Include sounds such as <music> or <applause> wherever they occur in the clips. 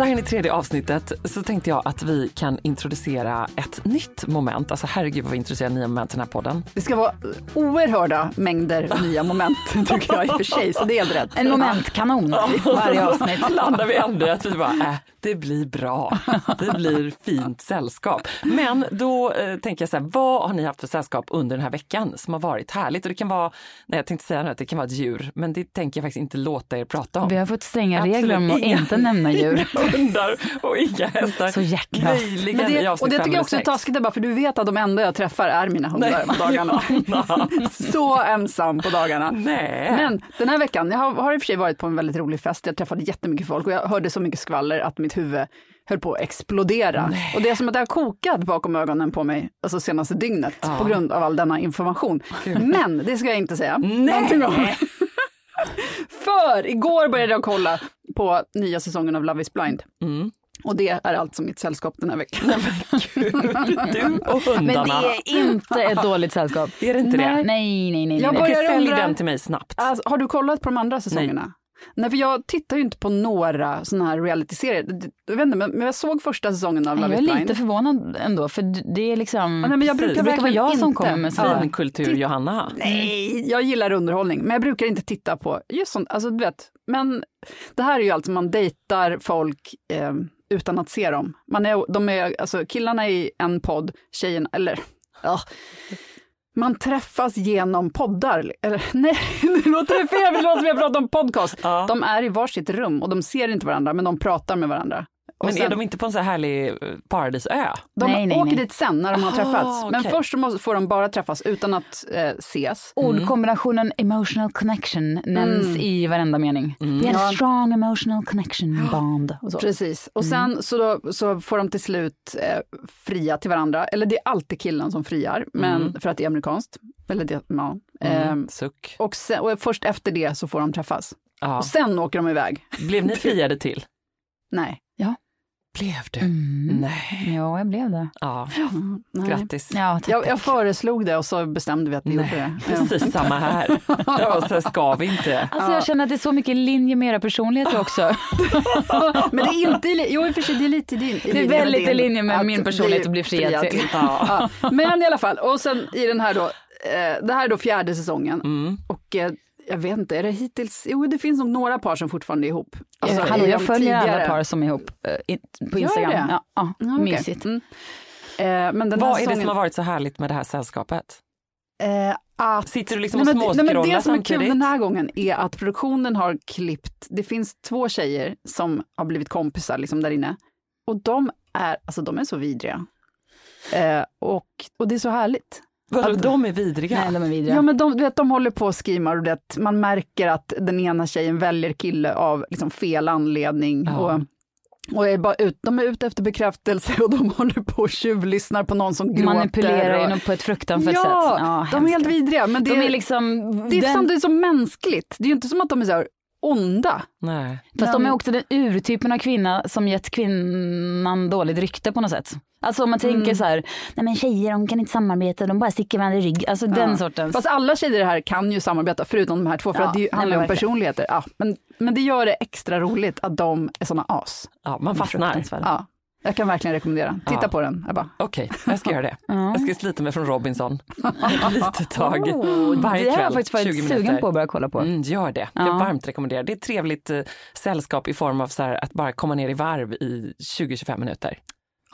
Så här in i tredje avsnittet så tänkte jag att vi kan introducera ett nytt moment. Alltså herregud vad vi introducerar nya moment i den här podden. Det ska vara oerhörda mängder nya moment <laughs> tycker jag i och för sig, så det är helt rätt. En momentkanon i varje avsnitt. Så <laughs> landar vi ändå att vi bara, äh, det blir bra. Det blir fint sällskap. Men då eh, tänker jag så här, vad har ni haft för sällskap under den här veckan som har varit härligt? Och det kan vara, nej jag tänkte säga nu att det kan vara ett djur, men det tänker jag faktiskt inte låta er prata om. Vi har fått stränga regler om att inte nämna djur. <laughs> hundar och inga hästar. Så hjärtlöst. Möjligen Men i det, avsnitt och det tycker jag också är taskigt, bara för du vet att de enda jag träffar är mina hundar Nej, på dagarna. <laughs> Så ensam på dagarna. Nej. Men den här veckan, jag har, har i och för sig varit på en väldigt rolig fest, jag träffade jättemycket folk och jag hörde så mycket skvaller att mitt huvud höll på att explodera. Och det är som att det har kokat bakom ögonen på mig, alltså senaste dygnet, på grund av all denna information. Men det ska jag inte säga någonting om. <laughs> För igår började jag kolla på nya säsongen av Love is blind. Mm. Och det är allt som mitt sällskap den här veckan. <laughs> Du och Men hundarna. det är inte ett dåligt sällskap. <laughs> Är det inte det? Nej, nej, nej. nej, Jag nej. börjar sälj den till mig snabbt. Alltså, har du kollat på de andra säsongerna? Nej. för jag tittar ju inte på några sådana här realityserier. Jag vet inte, men men jag såg första säsongen av Nej, Love Jag is är blind. lite förvånad ändå, för det är liksom... Ja, nej, men jag brukar det brukar vara jag som inte- kommer med sådär. Finkultur Johanna. Nej, jag gillar underhållning, men jag brukar inte titta på just sånt. Alltså, du vet, men det här är ju alltså man dejtar folk eh, utan att se dem. Man är, de är, alltså, killarna i en podd, tjejerna, eller ja. Man träffas genom poddar. Eller, <laughs> nej, nu låter det fel, det låter som jag pratar om podcast. Ja. De är i varsitt rum och de ser inte varandra, men de pratar med varandra. Och Men är sen- de inte på en så här härlig eh, paradisö? de Nej, nej, åker nej. dit sen när de har Ah, träffats. Men okej. först så måste, får de bara träffas utan att eh, ses. Ordkombinationen emotional connection nämns Mm. i varenda mening. We had a strong emotional connection bond. Och så. Precis. Och sen så, då, så får de till slut eh, fria till varandra. Eller det är alltid killen som friar, men för att det är amerikanskt. Eller det, ja. Ehm, Suck. och, sen, och först efter det så får de träffas. Ja. Och sen åker de iväg. Blev ni <laughs> friade till? Nej. Blev du? Mm. Nej. Ja, jag blev det. Ja, Mm, nej. grattis. Ja, tack, Jag, tack. jag föreslog det och så bestämde vi att vi gjorde Nej, det. <laughs> Ja. precis samma här. Var så ska vi inte? Alltså jag känner att det är så mycket i linje med era personligheter också. <laughs> Men det är inte, jo i och för sig det är lite din. Det är väldigt i linje med att min personlighet att bli friad till. Ja. Men i alla fall, och sen i den här då, eh, det här är då fjärde säsongen. Mm. Och eh, jag vet inte, är det hittills, jo det finns nog några par som fortfarande är ihop. Alltså, Hallå, jag följer alla tidigare- par som är ihop eh, på Gör Instagram. det? Ja, ja, Ja, okej. Mysigt. Mm. Eh, men Vad är det som har varit så härligt med det här sällskapet? eh, att Sitter du liksom Nej, och men, det- nej, men småscrollar det som är kul samtidigt? den här gången är att produktionen har klippt, det finns två tjejer som har blivit kompisar liksom där inne. Och de är, alltså de är så vidriga. Eh, och, och det är så härligt. Vadå, att- de är vidriga? Nej, de är vidriga. Ja men de, du vet, de håller på och skrimar och det, man märker att den ena tjejen väljer kille av liksom fel anledning. Ja. Och Och är bara ut, de är ute efter bekräftelse och de <laughs> håller på och tjuvlyssnar på någon som gråter. Manipulerar och... på ett fruktansvärt ja, sätt. Ja, de är helt vidriga. Men det, De är liksom, det är den, samtidigt så mänskligt. Det är ju inte som att de är så här onda. Nej. fast de är också den urtypen av kvinna som gett kvinnan dåligt rykte på något sätt. Alltså om man Mm. tänker så här, nej men tjejer de kan inte samarbeta, de bara sticker varandra i rygg. Alltså den sortens. Fast alla tjejer här kan ju samarbeta förutom de här två för Ja, att det ju handlar men om personligheter. Ja, men, men det gör det extra roligt att de är såna as. Ja, man fastnar. Ja, jag kan verkligen rekommendera. Titta Ja. på den, Ebba. Okej, jag ska göra det. <laughs> Jag ska slita mig från Robinson <laughs> ett litet tag. Oh, Varje det har kväll, jag faktiskt varit 20 sugen minuter. på att börja kolla på. Mm, gör det. Ja. Jag varmt rekommenderar. Det är ett trevligt eh, sällskap i form av så här, att bara komma ner i varv i 20-25 minuter.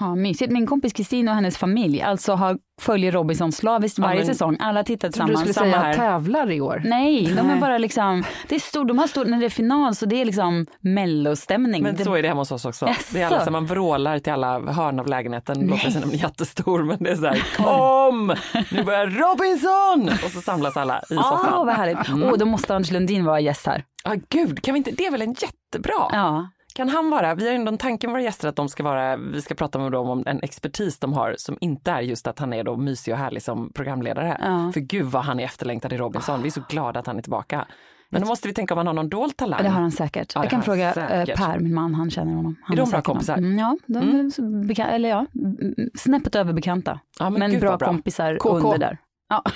Ja, mysigt. Min kompis Kristin och hennes familj alltså har, följer Robinson slaviskt varje men- säsong. Alla tittar Du tillsammans. skulle samma säga här. tävlar i år. Nej, de är Nej. bara liksom, det är stor, de har stor, när det är final så det är liksom mellostämning. Men det, så är det hemma hos oss också. Jaså? Det är alla, så man vrålar till alla hörn av lägenheten. Låter som jättestor men det är så här, kom! Nu börjar Robinson! Och så samlas alla i Åh, soffan. vad härligt. Åh, då måste Anders Lundin vara gäst här. Ah, gud, kan vi inte, det är väl en jättebra? Ja. Kan han vara, vi har ändå en med våra gäster att de ska vara, vi ska prata med dem om en expertis de har som inte är just att han är då mysig och härlig som programledare. Ja. För gud vad han är efterlängtad i Robinson, vi är så glada att han är tillbaka. Men då måste vi tänka om han har någon dold talang. Det har han säkert. Ja, jag kan fråga säkert. eh, Per, min man, han känner honom. Han Är de bra säkert kompisar? Mm, ja, de så beka- eller ja, mm, snäppet över bekanta. Ja, men men bra, bra. kompisar KK. under där. Ja. <laughs>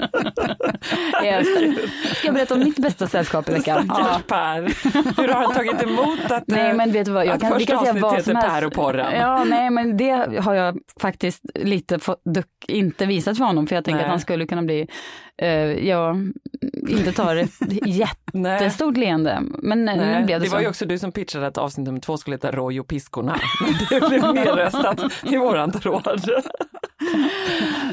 <laughs> jag det. <laughs> Ska jag berätta om mitt bästa sällskap i veckan? Stackars Per, hur har han tagit emot att, Nej eh, men vet du vad, jag kan, vi kan säga vad som helst. Per och porren? Ja, nej men det har jag faktiskt lite inte visat för honom för jag tänker Nej. att han skulle kunna bli, eh, ja, inte ta det <laughs> jättestort leende. Men eh, Nej, nu blev det, det så. var ju också du som pitchade att avsnitt nummer två skulle heta Roy och piskorna. Men <laughs> det blev nedröstat i våran tråd.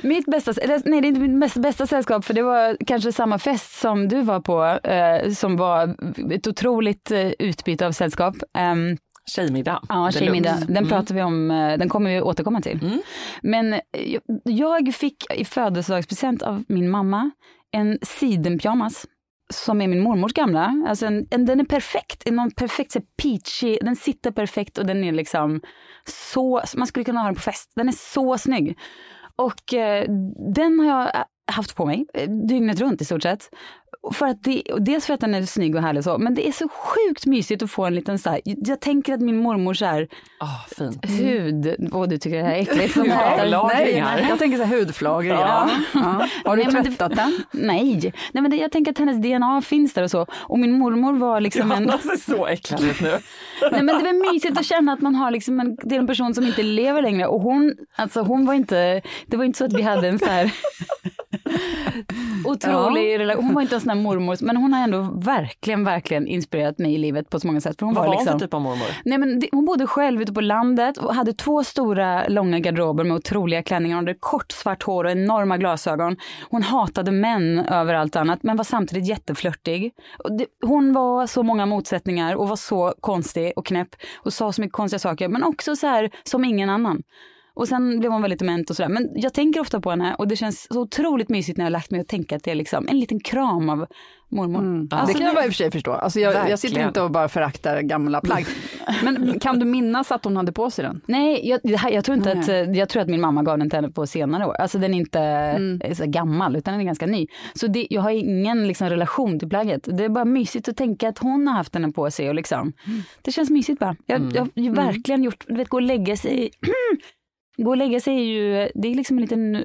Mitt bästa, nej det är inte mitt bästa, bästa sällskap för det var kanske samma fest som du var på eh, som var ett otroligt eh, utbyte av sällskap. Ehm, Tjejmiddag. Ja, tjejmiddag. Den Mm. pratar vi om, eh, den kommer vi återkomma till. Mm. Men eh, jag, jag fick i födelsedagspresent av min mamma en sidenpyjamas som är min mormors gamla. Alltså en, en, den är perfekt, en någon perfekt så peachy, den sitter perfekt och den är liksom så, man skulle kunna ha den på fest. Den är så snygg. Och eh, den har jag eh, haft på mig eh, dygnet runt i stort sett. För att det, dels för att den är snygg och härlig och så, men det är så sjukt mysigt att få en liten så här, jag tänker att min mormor så här, Ah, fint. hud, och du tycker det här är äckligt. som <laughs> Hudavlag. hatar- Lagringar. Nej, jag tänker så här hudflagor. Ja. Ja. Har du Nej, det- tvättat den? Nej, nej men det, jag tänker att hennes DNA finns där och så. Och min mormor var liksom en... Johanna ser så äcklad ut nu. <laughs> Nej men det var mysigt att känna att man har liksom en, det är en person som inte lever längre. Och hon, alltså hon var inte, det var inte så att vi hade en så här <laughs> otrolig relation. Hon var inte en sån här mormor, men hon har ändå verkligen, verkligen inspirerat mig i livet på så många sätt. För hon Vad var var hon liksom, för typ av mormor? Nej, men det, hon bodde själv ute på landet och hade två stora långa garderober med otroliga klänningar. Hon hade kort svart hår och enorma glasögon. Hon hatade män över allt annat men var samtidigt jätteflörtig. Hon var så många motsättningar och var så konstig och knäpp och sa så mycket konstiga saker men också så här som ingen annan. Och sen blev hon väldigt dement och sådär. Men jag tänker ofta på henne och det känns så otroligt mysigt när jag har lagt mig och tänka att det är liksom en liten kram av mormor. Mm. Alltså, det kan jag bara i och för sig förstå. Alltså jag, jag sitter inte och bara föraktar gamla plagg. <laughs> Men kan du minnas att hon hade på sig den? Nej, jag, här, jag, tror inte Nej. att, eh, jag tror att min mamma gav den till henne på senare år. Alltså den är inte eh, så gammal utan den är ganska ny. Så det, jag har ingen liksom, relation till plagget. Det är bara mysigt att tänka att hon har haft den på sig. Och liksom, Det känns mysigt bara. Jag, jag har ju verkligen gjort, du vet gå och lägga sig <clears throat> Gå och lägga sig är ju, det är liksom en liten eh,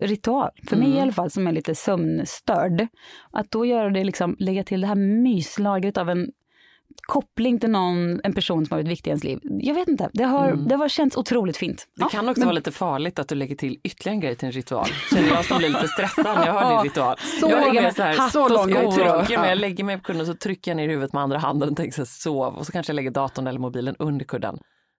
ritual, för mig i alla fall som är lite sömnstörd. Att då göra det liksom, lägga till det här myslagret av en koppling till någon, en person som har varit viktig i ens liv. Jag vet inte, det har, det har känts otroligt fint. Det kan också vara lite farligt att du lägger till ytterligare en grej till en ritual. Känner jag som blir lite stressad när jag hör din ritual. Så jag är mer så här, jag ritual. trycker mig, jag lägger mig på kudden och så trycker jag ner huvudet med andra handen och tänker så här, sov och så kanske jag lägger datorn eller mobilen under kudden.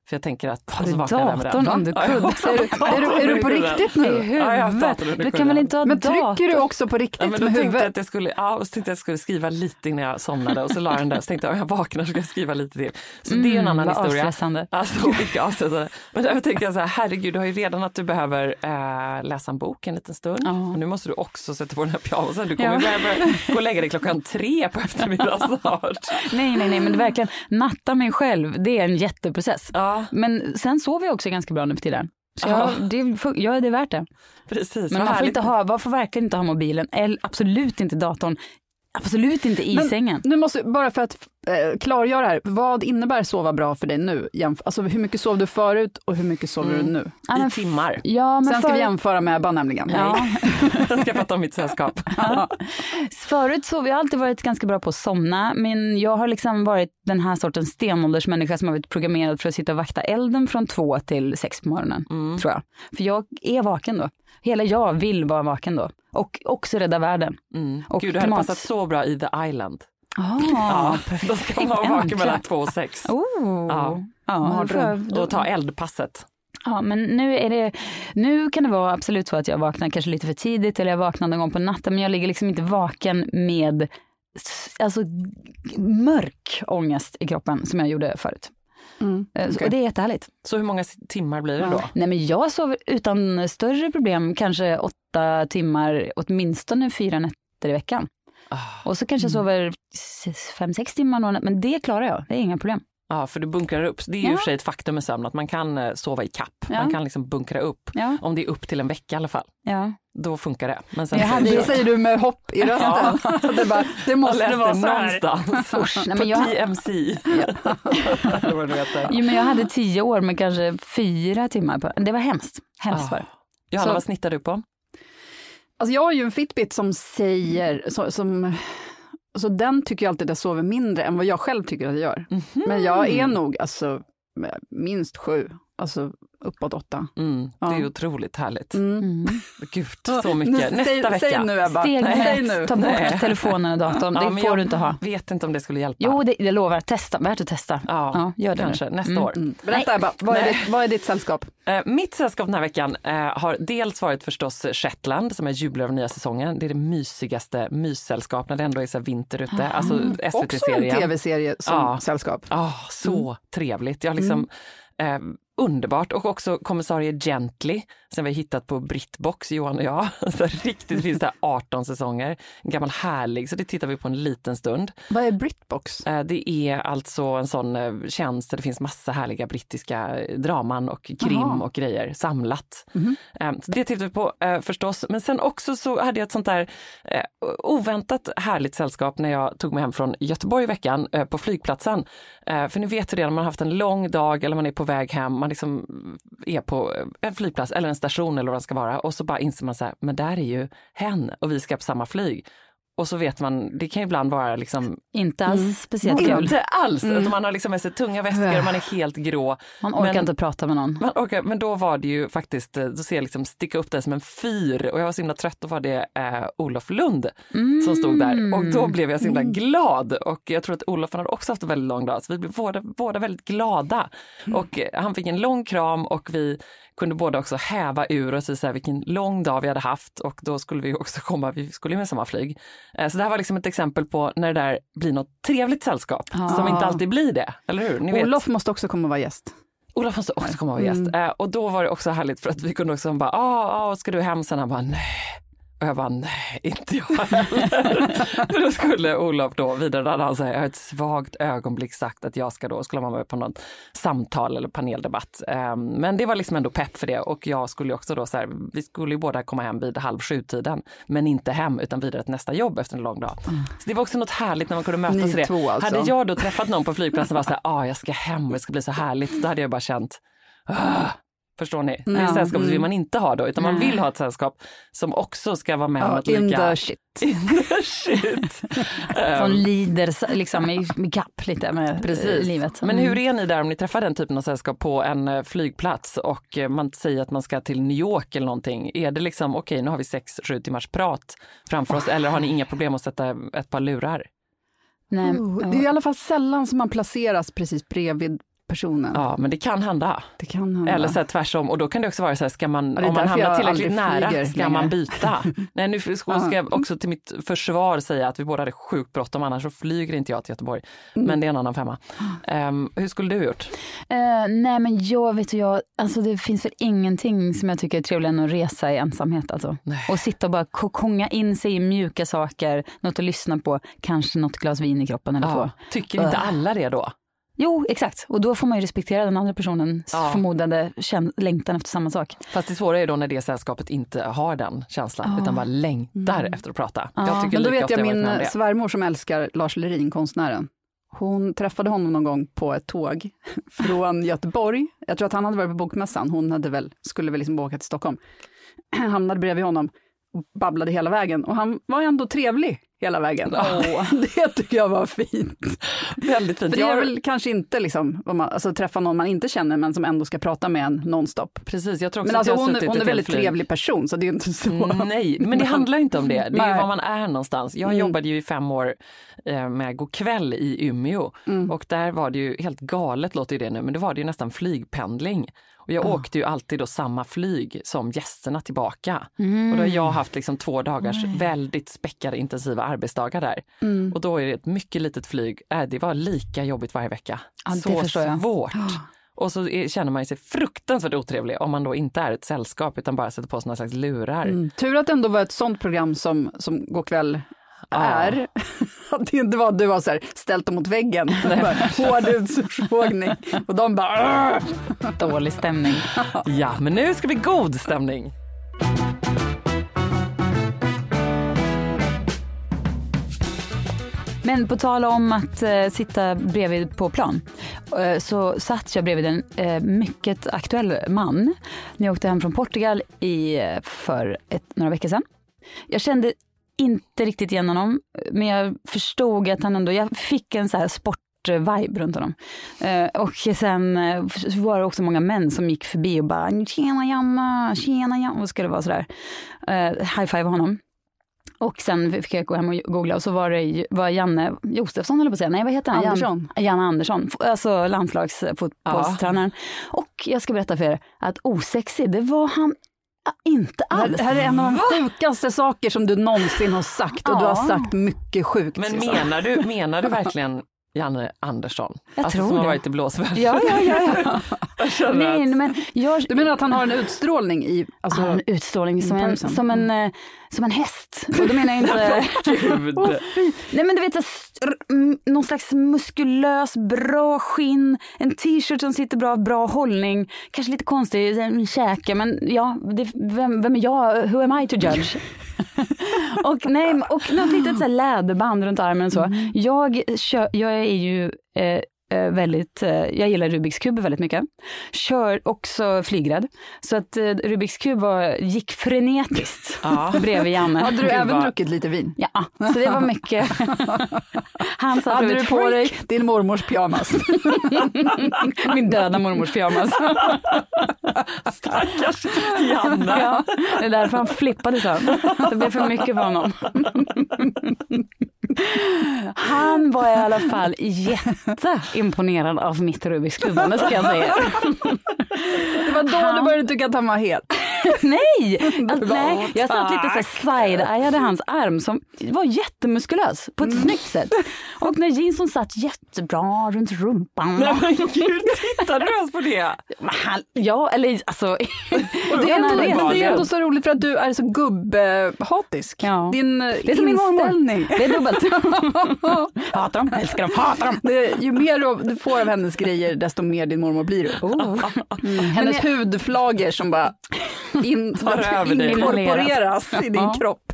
För jag tänker att... Har och du så vaknar jag med datorn under Ja, kudden? Är du, är du, är du på datorn riktigt nu? Ja, datorn Huvudet. under Du kan väl inte ha Men dator? trycker du också på Ja, riktigt men då med jag huvudet? att jag skulle, ja, och så tänkte jag att jag skulle skriva lite innan jag somnade och så la jag den där. Så tänkte jag om jag vaknar så ska jag skriva lite till. Så det är en annan vad historia. avstressande. Alltså, vilka avstressande. Men därför tänkte jag så här, herregud, du har ju redan att du behöver eh, läsa en bok en liten stund. Ja. Och nu måste du också sätta på den här pyjamasen. Du kommer Ja. börja gå och lägga dig klockan tre på eftermiddagen <laughs> snart. Nej, nej, nej, men verkligen natta mig själv, det är en jätteprocess. Ja, Men sen sover jag också ganska bra nu för tiden. Så Ja. jag, det, är- ja, det är värt det. precis. Men man får, inte ha, man får verkligen inte ha mobilen, eller absolut inte datorn, absolut inte i Men sängen. Nu måste, bara för att eh, klargöra här, vad innebär sova bra för dig nu? Jämf- alltså hur mycket sov du förut och hur mycket sover Mm. du nu? Ja, men I timmar. Ja, men Sen ska vi förut- jämföra med Ebba nämligen. Ja. <laughs> Jag ska prata om mitt sällskap. <laughs> Ja. Förut så har jag alltid varit ganska bra på att somna, men jag har liksom varit den här sortens stenåldersmänniska som har varit programmerad för att sitta och vakta elden från två till sex på morgonen, Mm. tror jag. För jag är vaken då. Hela jag vill vara vaken då. Och också rädda världen. Mm. Och Gud, du hade passat så bra i The Island. Ah, <laughs> Ja, perfekt. Då ska man vara vaken mellan två och sex. Oh. Ja. Ja, då Och ta eldpasset. Ja, men nu är det, nu kan det vara absolut så att jag vaknar kanske lite för tidigt eller jag vaknar någon gång på natten, men jag ligger liksom inte vaken med alltså, mörk ångest i kroppen som jag gjorde förut. Mm. Eh, så- okej. Och det är jättehärligt. Så hur många timmar blir det då? Nej, men jag sover utan större problem kanske åtta timmar, åtminstone fyra nätter i veckan. Ah. Och så kanske jag sover s- fem, sex timmar men det klarar jag, det är inga problem. Ja, för du bunkrar upp. Det är ju i Ja. och för sig ett faktum med sömn att man kan eh, sova i kapp. Ja. Man kan liksom bunkra upp. Ja, Om det är upp till en vecka i alla fall. ja. Då funkar det. Men sen hade- Det säger du med hopp i rösten. <laughs> det, bara, det måste vara så här. någonstans. Usch, <laughs> nej, På men jag- TMC. <laughs> Det heter. Jo, men jag hade tio år med kanske fyra timmar på Det var hemskt. Hemskt var det. Johanna, Så- vad snittar du på? Alltså jag har ju en Fitbit som säger, så, som, så den tycker jag alltid att jag sover mindre än vad jag själv tycker att jag gör. Men jag är nog alltså minst sju, alltså uppåt åtta. Mm, det är Ja. otroligt härligt. Mm. Gud, så mycket. <laughs> Nu, Nästa säg, vecka. Säg nu Ebba. Steg Säg ett, nu. ta bort Nej. telefonen och datorn. Ja, det får jag du inte ha. vet inte om det skulle hjälpa. Jo, det, jag lovar. Testa. Värt att testa. ja, gör det nu. kanske nästa Mm. år. Mm. Berätta Ebba, vad är, Nej. ditt, vad är ditt sällskap? Eh, mitt sällskap den här veckan eh, har dels varit förstås Shetland som jag jublar över nya säsongen. Det är det mysigaste myssällskap när det ändå är så här vinter ute. Alltså Också en SVT-serien. tv-serie som Ja. sällskap. Ah, så trevligt. Jag liksom, eh, underbart. Och också kommissarie Gently som vi har hittat på Britbox, Johan och jag. <laughs> Så riktigt finns det här 18 säsonger. En gammal härlig, så det tittar vi på en liten stund. Vad är Britbox? Eh, Det är alltså en sån eh, tjänst där det finns massa härliga brittiska eh, draman och krim Jaha. och grejer samlat. Mhm. Eh, Så det tittar vi på förstås. Men sen också så hade jag ett sånt där oväntat härligt sällskap när jag tog mig hem från Göteborg i veckan på flygplatsen. För ni vet hur det är när man har haft en lång dag eller man är på väg hem, man liksom är på en flygplats eller en station eller vad det ska vara och så bara inser man så här, men där är ju hen och vi ska på samma flyg. Och så vet man, det kan ju ibland vara liksom Inte alls speciellt kul. inte alls! Att man har liksom med sig tunga väskor och man är helt grå. Man orkar Men- inte prata med någon. Man orkar, men då var det ju faktiskt, eh, då ser jag liksom sticka upp det som en fyr och jag var så himla trött, då var det eh, Olof Lund som stod där och då blev jag så himla glad och jag tror att Olof hade också haft en väldigt lång dag så vi blev båda, båda väldigt glada. Och eh, han fick en lång kram och vi kunde båda också häva ur oss vilken lång dag vi hade haft och då skulle vi också komma, vi skulle med samma flyg. Eh, Så det här var liksom ett exempel på när det där blir något trevligt sällskap som inte alltid blir det, eller hur? Ni vet. Olof måste också komma och vara gäst. Olof måste också komma och vara gäst. Eh, och då var det också härligt för att vi kunde också bara, ah, ah, ska du hem sen? Han bara, nej. Och jag bara, nej, inte jag heller. <laughs> Då skulle Olof då vidare, då hade han så här, ett svagt ögonblick sagt att jag ska då, skulle vara med på något samtal eller paneldebatt. Eh, men det var liksom ändå pepp för det och jag skulle också då så här, vi skulle ju båda komma hem vid halv sju-tiden, men inte hem utan vidare till nästa jobb efter en lång dag. Så det var också något härligt när man kunde mötas i det. två alltså. Hade jag då träffat någon på flygplatsen och var så här, ah, jag ska hem och det ska bli så härligt, då hade jag bara känt, ah, förstår ni? Det är Ja, sällskapet mm. vill man inte ha då, utan man vill ha ett sällskap som också ska vara med om Ja, ett in lika... the shit. <laughs> In the shit. <laughs> Som Ehm, lider liksom i, i kapp lite med eh, Precis. livet. Men Mm. hur är ni där om ni träffar den typen av sällskap på en eh, flygplats och eh, man säger att man ska till New York eller någonting. Är det liksom okej, nu har vi sex, sju timmars prat framför oss eller har ni inga problem att sätta ett par lurar? Nej, Oh, det är i alla fall sällan som man placeras precis bredvid personen. Ja, men det kan hända. Det kan hända. Eller så här, tvärsom. Och då kan det också vara så här, ska man, om man hamnar tillräckligt nära, ska man längre. byta? <laughs> Nej, nu ska jag också till mitt försvar säga att vi båda hade sjukt bråttom, annars så flyger inte jag till Göteborg. Mm. Men det är en annan femma. Ehm, hur skulle du gjort? Eh, nej men jag vet jag, alltså det finns väl ingenting som jag tycker är trevligare än att resa i ensamhet alltså. Och sitta och bara kokonga in sig i mjuka saker, något att lyssna på, kanske något glas vin i kroppen eller två. Ja, tycker inte alla det då? Jo, exakt. Och då får man ju respektera den andra personens Ja. förmodade längtan efter samma sak. Fast det svåra är då när det sällskapet inte har den känslan utan bara längtar efter att prata. Tycker Men då vet jag jag min svärmor som älskar Lars Lerin, konstnären. Hon träffade honom någon gång på ett tåg <laughs> från Göteborg. Jag tror att han hade varit på Bokmässan, hon hade väl, skulle väl liksom åka till Stockholm. <clears throat> Hamnade bredvid honom och babblade hela vägen och han var ändå trevlig hela vägen. <laughs> Det tycker jag var fint. Väldigt fint. För det är Jag- väl kanske inte liksom, vad man, alltså träffa någon man inte känner men som ändå ska prata med en nonstop. Precis, jag tror också Men alltså hon, hon är helt väldigt trevlig person så det är inte så. Nej, men det <laughs> handlar inte om det. Det är ju var man är någonstans. Jag Mm. jobbade ju i fem år eh, med kväll i Umeå Mm. och där var det ju helt galet låter det nu, men då var det ju nästan flygpendling. Och jag åkte ju alltid då samma flyg som gästerna tillbaka. Och då har jag haft liksom två dagars väldigt späckade intensiva arbetsdagar där. Mm. Och då är det ett mycket litet flyg. Äh, det var lika jobbigt varje vecka. Ja, det Så svårt. Och så är, känner man sig fruktansvärt otrevlig om man då inte är ett sällskap utan bara sätter på sig några slags lurar. Mm. Tur att det ändå var ett sånt program som, som Går kväll är. <laughs> Att det inte var att du var så här, ställt dem mot väggen, hård utfrågning. Och de bara! Dålig stämning. <laughs> Ja, men nu ska vi god stämning. Men på tal om att eh, sitta bredvid på plan eh, så satt jag bredvid en eh, mycket aktuell man när jag åkte hem från Portugal i, eh, för ett, några veckor sedan. Jag kände inte riktigt igen honom men jag förstod att han ändå, jag fick en så här sport-vibe runt honom. Eh, och sen eh, var det också många män som gick förbi och bara “tjena Janna, tjena Janna” och skulle vara sådär. Eh, high-five honom. Och sen fick jag gå hem och googla och så var det var Janne Josefsson eller på att säga, nej vad heter han? Andersson. Jan, Janne Andersson, alltså landslagsfotbollstränaren. Och jag ska berätta för er att osexig, det var han inte Det här, alls. det här är en av de sjukaste saker som du någonsin har sagt och du Ja. har sagt mycket sjukt. Men menar du, <laughs> menar du verkligen Janne Andersson? Jag alltså tror som har det. varit i blåsvärlden. Ja, ja, ja. ja. <laughs> Nej, men jag, Du menar att han har en utstrålning i, alltså, han har en utstrålning som en, som, en, eh, som en häst. Och då menar jag inte... <laughs> Nej men du vet, mm, någon slags muskulös, bra skinn, en t-shirt som sitter bra, bra hållning, kanske lite konstig käke men ja, det, vem, vem är jag, who am I to judge? <laughs> och, nej, och något litet så läderband runt armen och så. Jag, kör, jag är ju eh, väldigt, eh, jag gillar Rubiks kub väldigt mycket. Kör också flygrädd. Så att eh, Rubiks kub var, gick frenetiskt <laughs> Ja. <laughs> bredvid Janne. hade du även vad- druckit lite vin? Ja, så det var mycket. <laughs> Han satt Hade du på freak. dig din mormors pyjamas? Min döda mormors pyjamas. Stackars Janne. ja, det är därför han flippade så. Det blev för mycket för honom. Han var i alla fall jätteimponerad av mitt Rubiks kubbande ska jag säga. Det var då Han- du började tycka att han var het. <laughs> Nej, bara, nej. "Åh, jag satt lite så side-eyade hans arm som var jättemuskulös på ett snyggt sätt. Och när jeansen satt jättebra runt rumpan. Nej men gud, tittar du ens på det? Han, ja, eller alltså. <laughs> Det är, ändå, men det är ändå så roligt för att du är så gubbhatisk. Ja. Din Det är som min mormor. inställning. Det är dubbelt. <laughs> hatar dem, älskar dem, hatar dem. Det, ju mer du, får av hennes grejer, desto mer din mormor blir du. Oh. Mm. Hennes hudflagor som bara <laughs> in, inkorporeras i din Ja. kropp.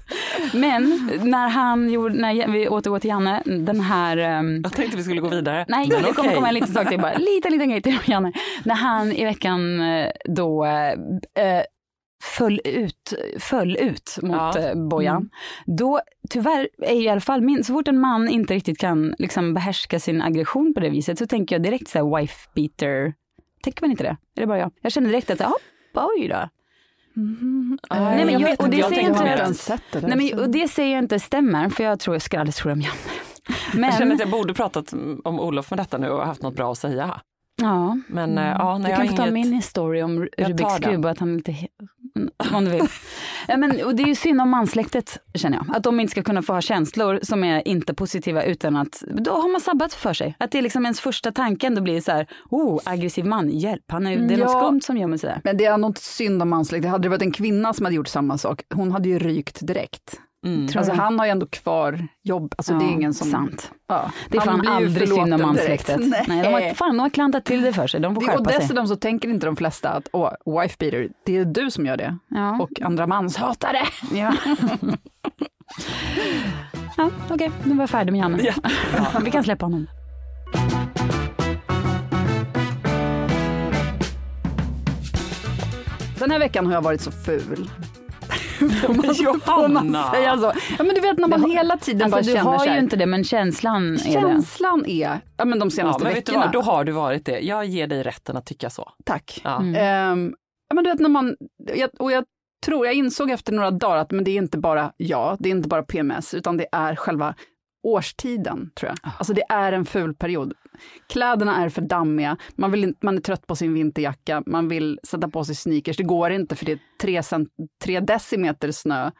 Men när han gjorde, när vi återgår till Janne, den här ehm, Jag tänkte vi skulle gå vidare. Nej, Men det kommer okej. komma en liten sak till bara. Liten, liten grej till Janne. När han i veckan eh, då eh, föll ut, föll ut mot Ja. Bojan. Mm. Då, tyvärr är ju i alla fall min, så fort en man inte riktigt kan liksom behärska sin aggression på det viset så tänker jag direkt så här wife beater. Tänker man inte det? Är det bara jag? Jag känner direkt att, ja, oj då. Nej, Nej, men jag- vet och inte, det jag säger inte mer att- att- ens sett det där. Nej, men, och det säger jag inte stämmer, för jag tror jag ska aldrig tro om Janne. <laughs> Jag känner Men, att jag borde pratat om Olof med detta nu och haft något bra att säga. Ja. Men eh, ja, Du nej, jag kan få ta inget... min story om Jag Rubiks kub och att han Mm, <laughs> Om du vill. men, och det är ju synd om mansläktet känner jag. Att de inte ska kunna få ha känslor som är inte positiva utan att då har man sabbat för sig. Att det är liksom ens första tanken då blir så här, oh aggressiv man, hjälp, han är, det är något Ja. skumt som gömmer sig där. Men det är inte synd om mansläkt. Hade det varit en kvinna som hade gjort samma sak, hon hade ju rykt direkt. Mm. Alltså han har ju ändå kvar jobb. Alltså det är Ja, ingen som... Sant. Ja, Det är han fan aldrig synd om mansläktet. <laughs> Nej. de, har, fan, de har klantat till det för sig, de får Det- Och skärpa sig. dessutom så tänker inte de flesta att åh, wife beater, det är du som gör det. Ja. Och andra manshatare. Ja. <laughs> ja, Okej, nu var jag färdig med Janne. Ja. Vi kan släppa honom. Den här veckan har jag varit så ful. Men man Johanna! säga så? Ja men du vet när man har- hela tiden Alltså, bara du känner har så ju här, inte det, men känslan är. Känslan är, ja men de Ja, senaste men vet du veckorna. vad, då har du varit det. Jag ger dig rätten att tycka så. Tack. Ja. Mm. Ehm, ja, men du vet när man, jag, och jag tror, jag insåg efter några dagar att men det är inte bara jag, det är inte bara PMS, utan det är själva årstiden, tror jag. Alltså det är en ful period. Kläderna är för dammiga, man, vill inte, man är trött på sin vinterjacka, man vill sätta på sig sneakers, det går inte för det är tre, cent, tre decimeter snö,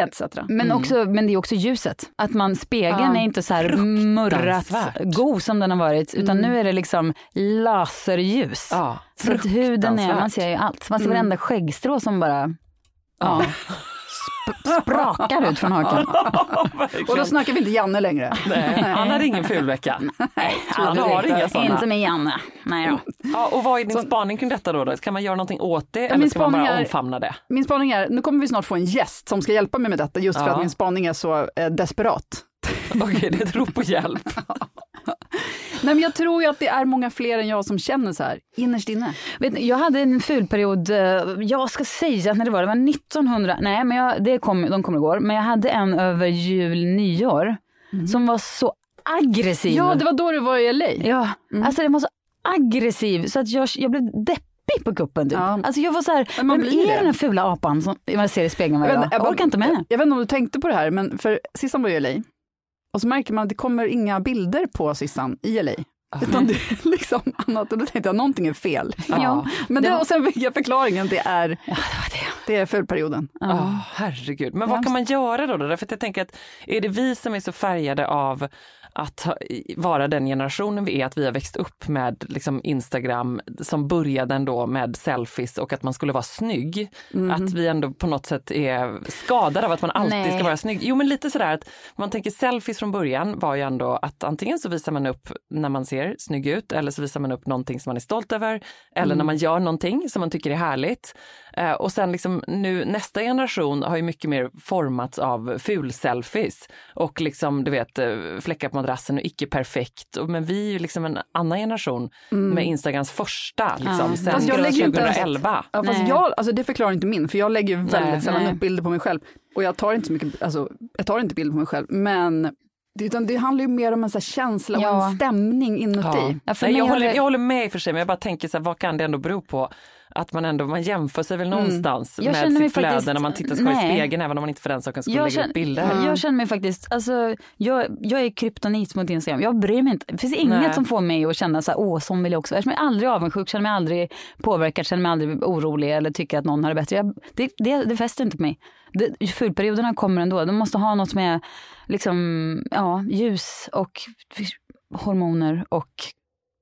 etc. Men, också, men det är också ljuset. Att man, spegeln Ja. är inte så här murrat god som den har varit, utan Mm. nu är det liksom laserljus. Ja, Så att huden är, man ser ju allt. Man ser Mm. varenda skäggstrå som bara Ja. <laughs> sp- sprakar ut från hakan. <laughs> Och då snackar vi inte Janne längre. Nej, han hade ingen ful vecka. <laughs> Han har inga sådana. Inte med Janne. Nej då. Ja, och vad är din spaning kring detta då? Kan man göra någonting åt det eller ska man bara är- omfamna det? Min spaning är, nu kommer vi snart få en gäst som ska hjälpa mig med detta, just för Ja. att min spaning är så eh, desperat. <laughs> Okej, det är ett rop på hjälp. Nej men jag tror ju att det är många fler än jag som känner så här, innerst inne. Vet, ni, jag hade en fulperiod, eh, jag ska säga när det var, det var 1900, nej men jag, det kom, de kommer igår, men jag hade en över jul, nyår som var så aggressiv. Ja, det var då du var i LA. Ja, alltså den var så aggressiv så att jag, jag blev deppig på kuppen. Typ. Ja. Alltså jag var så här, Men man vem blir är det. den här fula apan som man ser i spegeln varje Jag dag? jag Jag orkar inte med jag, det. jag vet inte om du tänkte på det här, men för Sissan var i LA. Och så märker man att det kommer inga bilder på Sissan i LA. Utan det är <laughs> liksom annat. Och då tänkte jag, någonting är fel. Ja. Men det, och sen fick jag förklaringen, det är, Ja, det var det. det är fulperioden. Ja, herregud. Men vad kan man göra då? då? Att jag tänker att är det vi som är så färgade av att ha- vara den generationen vi är, att vi har växt upp med liksom Instagram som började ändå med selfies och att man skulle vara snygg. Att vi ändå på något sätt är skadade av att man alltid Nej. ska vara snygg. Jo men lite sådär att man tänker selfies från början var ju ändå att antingen så visar man upp när man ser snygg ut eller så visar man upp någonting som man är stolt över eller när man gör någonting som man tycker är härligt. Eh, och sen liksom nu nästa generation har ju mycket mer formats av ful-selfies och liksom du vet eh, fläckar på madrassen och icke perfekt. Och, men vi är ju liksom en annan generation med Instagrams första liksom, Ja. sen Fast jag lägger inte ens- 2011. Ja, fast jag, alltså det förklarar inte min, för jag lägger väldigt Nej. sällan Nej. upp bilder på mig själv. Och jag tar inte så mycket, alltså, jag tar inte bilder på mig själv, men det, utan det handlar ju mer om en så här känsla och Ja. en stämning inuti. Ja, för Nej, jag, håller, jag håller med i och för sig, men jag bara tänker så här, vad kan det ändå bero på? Att man ändå, man jämför sig väl någonstans Mm. Med sitt flöde faktiskt- när man tittar sig själv i nej. spegeln, även om man inte för den saken skulle Jag lägga känner, ut bilder. jag känner mig faktiskt, alltså, jag, jag är kryptonit mot Instagram. Jag bryr mig inte. Det finns inget Nej. som får mig att känna så här, åh, som vill jag också. Jag känner mig aldrig avundsjuk, känner mig aldrig påverkad, känner mig aldrig orolig eller tycker att någon har det bättre. Jag, det, det, det fäster inte på mig. Det, fulperioderna kommer ändå. De måste ha något med liksom, ja, ljus och hormoner och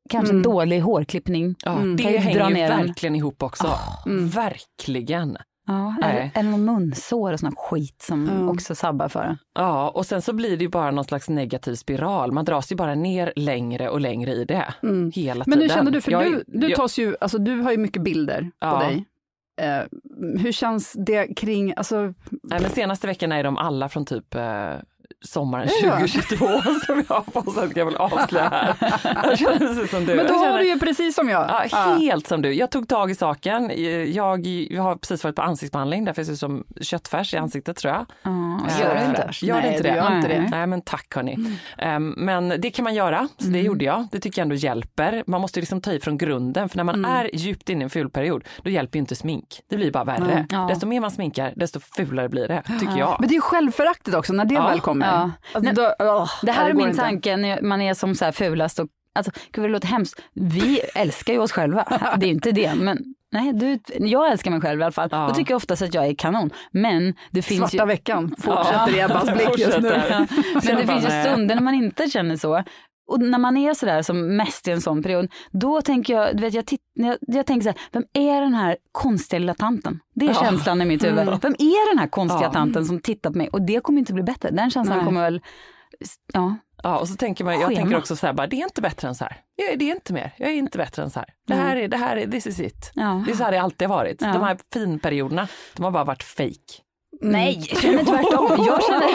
kanske Mm. dålig hårklippning. Ja, Mm. Det hänger ju ner den. verkligen ihop också. Mm. Verkligen. Ja, eller, eller någon munsår och sån skit som Ja. också sabbar för en. Ja, och sen så blir det ju bara någon slags negativ spiral. Man dras ju bara ner längre och längre i det. Mm. Hela Men tiden. hur känner du, för Jag du, du, jag- tas ju, alltså, du har ju mycket bilder Ja. på dig. Eh, hur känns det kring, alltså, Nej, men senaste veckan är de alla från typ eh, sommaren Ja. 2022 <laughs> som jag har på så att jag vill avslöja här. Jag känner precis som du. men då har känner- du ju precis som jag. Ja, helt som du. Jag tog tag i saken. Jag, jag har precis varit på ansiktsbehandling, därför ser ut som köttfärs i ansiktet tror jag. Ja, Eh, gör det inte. Gör det Nej, inte du det? gör inte det. Nej men tack hörni. Ehm, men det kan man göra, så det gjorde jag. Det tycker jag ändå hjälper. Man måste liksom ta i från grunden, för när man är djupt inne i en fulperiod, då hjälper inte smink. Det blir bara värre. Ja. Desto mer man sminkar, desto fulare blir det, tycker jag. Men det är ju självföraktet också när det Ja. väl kommer. Ja. Alltså, då, åh, Det här nej, är min inte. tanke när man är som så här fulast och alltså gud det låter hemskt, vi älskar ju oss själva, <laughs> det är ju inte det, men nej, du, jag älskar mig själv i alla fall. Ja. Då tycker jag oftast att jag är kanon. Men det finns Svarta ju... veckan fortsätter i Ebbas blick <laughs> just nu. Fortsätter. <laughs> Men det finns ju stunder när man inte känner så. Och när man är sådär som mest i en sån period, då tänker jag, du vet, jag, titt, jag, jag tänker så här, vem är den här konstiga lilla tanten? Det är Ja. känslan i mitt huvud. Vem är den här konstiga Ja. tanten som tittar på mig? Och det kommer inte bli bättre. Den känslan Nej. kommer väl, ja. Ja, och så tänker man, jag Schema. tänker också så här, bara, det är inte bättre än så här. Jag, det är inte mer, jag är inte bättre än så här. Det här är, det här är, this is it. ja. Det är så här det alltid har varit. Ja. De här finperioderna, de har bara varit fake. Nej, jag känner tvärtom. Jag känner,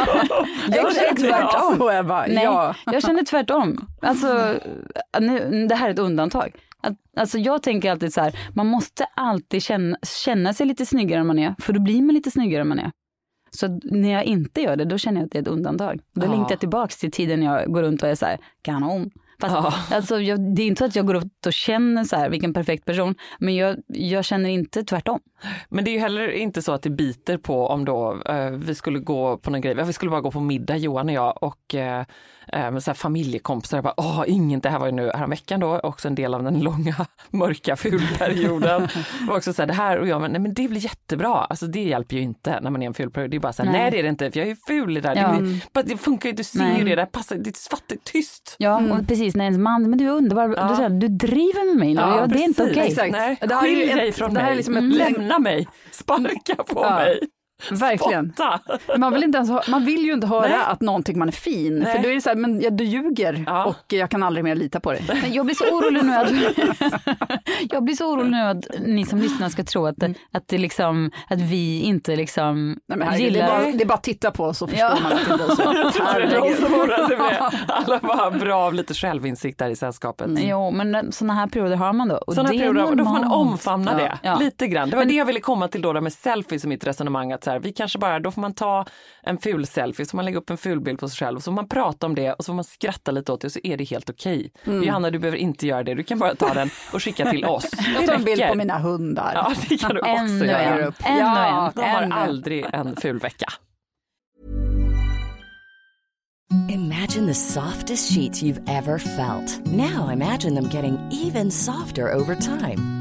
<laughs> jag känner tvärtom. Nej, ja. jag känner tvärtom. Alltså, nu, det här är ett undantag. Att, alltså jag tänker alltid så här, man måste alltid känna, känna sig lite snyggare än man är, för då blir man lite snyggare än man är. Så när jag inte gör det, då känner jag att det är ett undantag. Då Ja. längtar jag tillbaks till tiden jag går runt och är så här, kanon. Fast Ja. alltså, jag, det är inte så att jag går runt och känner så här, vilken perfekt person, men jag, jag känner inte tvärtom. Men det är ju heller inte så att det biter på om då eh, vi skulle gå på någon grej, vi skulle bara gå på middag Johan och jag och eh, eh, så här familjekompisar, jag bara, åh, inget, det här var ju nu häromveckan då, också en del av den långa <laughs> mörka fulperioden. <laughs> och också så här, det här och jag, men, nej men det blir jättebra, alltså det hjälper ju inte när man är i en fulperiod, det är bara så här, nej. Nej. det är det inte, för jag är ju ful i det där, Ja. det, det funkar ju, du ser Nej. ju det, det här passar, det är fattigt tyst. Ja, och precis när ens man, men du är underbar, Ja. du, säger, du driver med mig nu, ja, det är inte okej. Här ju skilj dig från det här är mig, liksom ett- lämna mig, sparka på Ja. mig, Verkligen. spotta. <laughs> Man vill, inte ens, ha- man vill ju inte höra Nej. att någon tycker man är fin. Nej. För då är det så här, men ja, du ljuger Ja. och jag kan aldrig mer lita på dig. Men jag blir så orolig nu att, <laughs> jag blir så orolig nu att ni som lyssnar ska tro att, det, att, det liksom, att vi inte liksom Nej, men herregud, det, är gillar... bara, det är bara att titta på oss så förstår Ja. man att det är så. <laughs> Jag tror det är de Herregud. som oroar sig för det. Alla bara bra av lite självinsikt där i sällskapet. Jo, men sådana här perioder har man då. Och Sådana det är perioder, då får man normalt. omfamna Ja, det ja. lite grann. Det var det jag ville komma till då där med selfies i mitt resonemang. Att så här, vi kanske bara, då får man ta en ful selfie, så man lägger upp en ful bild på sig själv, så får man prata om det och så får man skratta lite åt det och så är det helt okej. Mm. Johanna, du behöver inte göra det, du kan bara ta den och skicka till oss. <laughs> Jag tar en bild på mina hundar. Ja, det kan du <laughs> också Ännu göra. en, ännu Ja, en. De har ännu. aldrig en ful vecka. Imagine the softest sheets you've ever felt. Now imagine them getting even softer over time.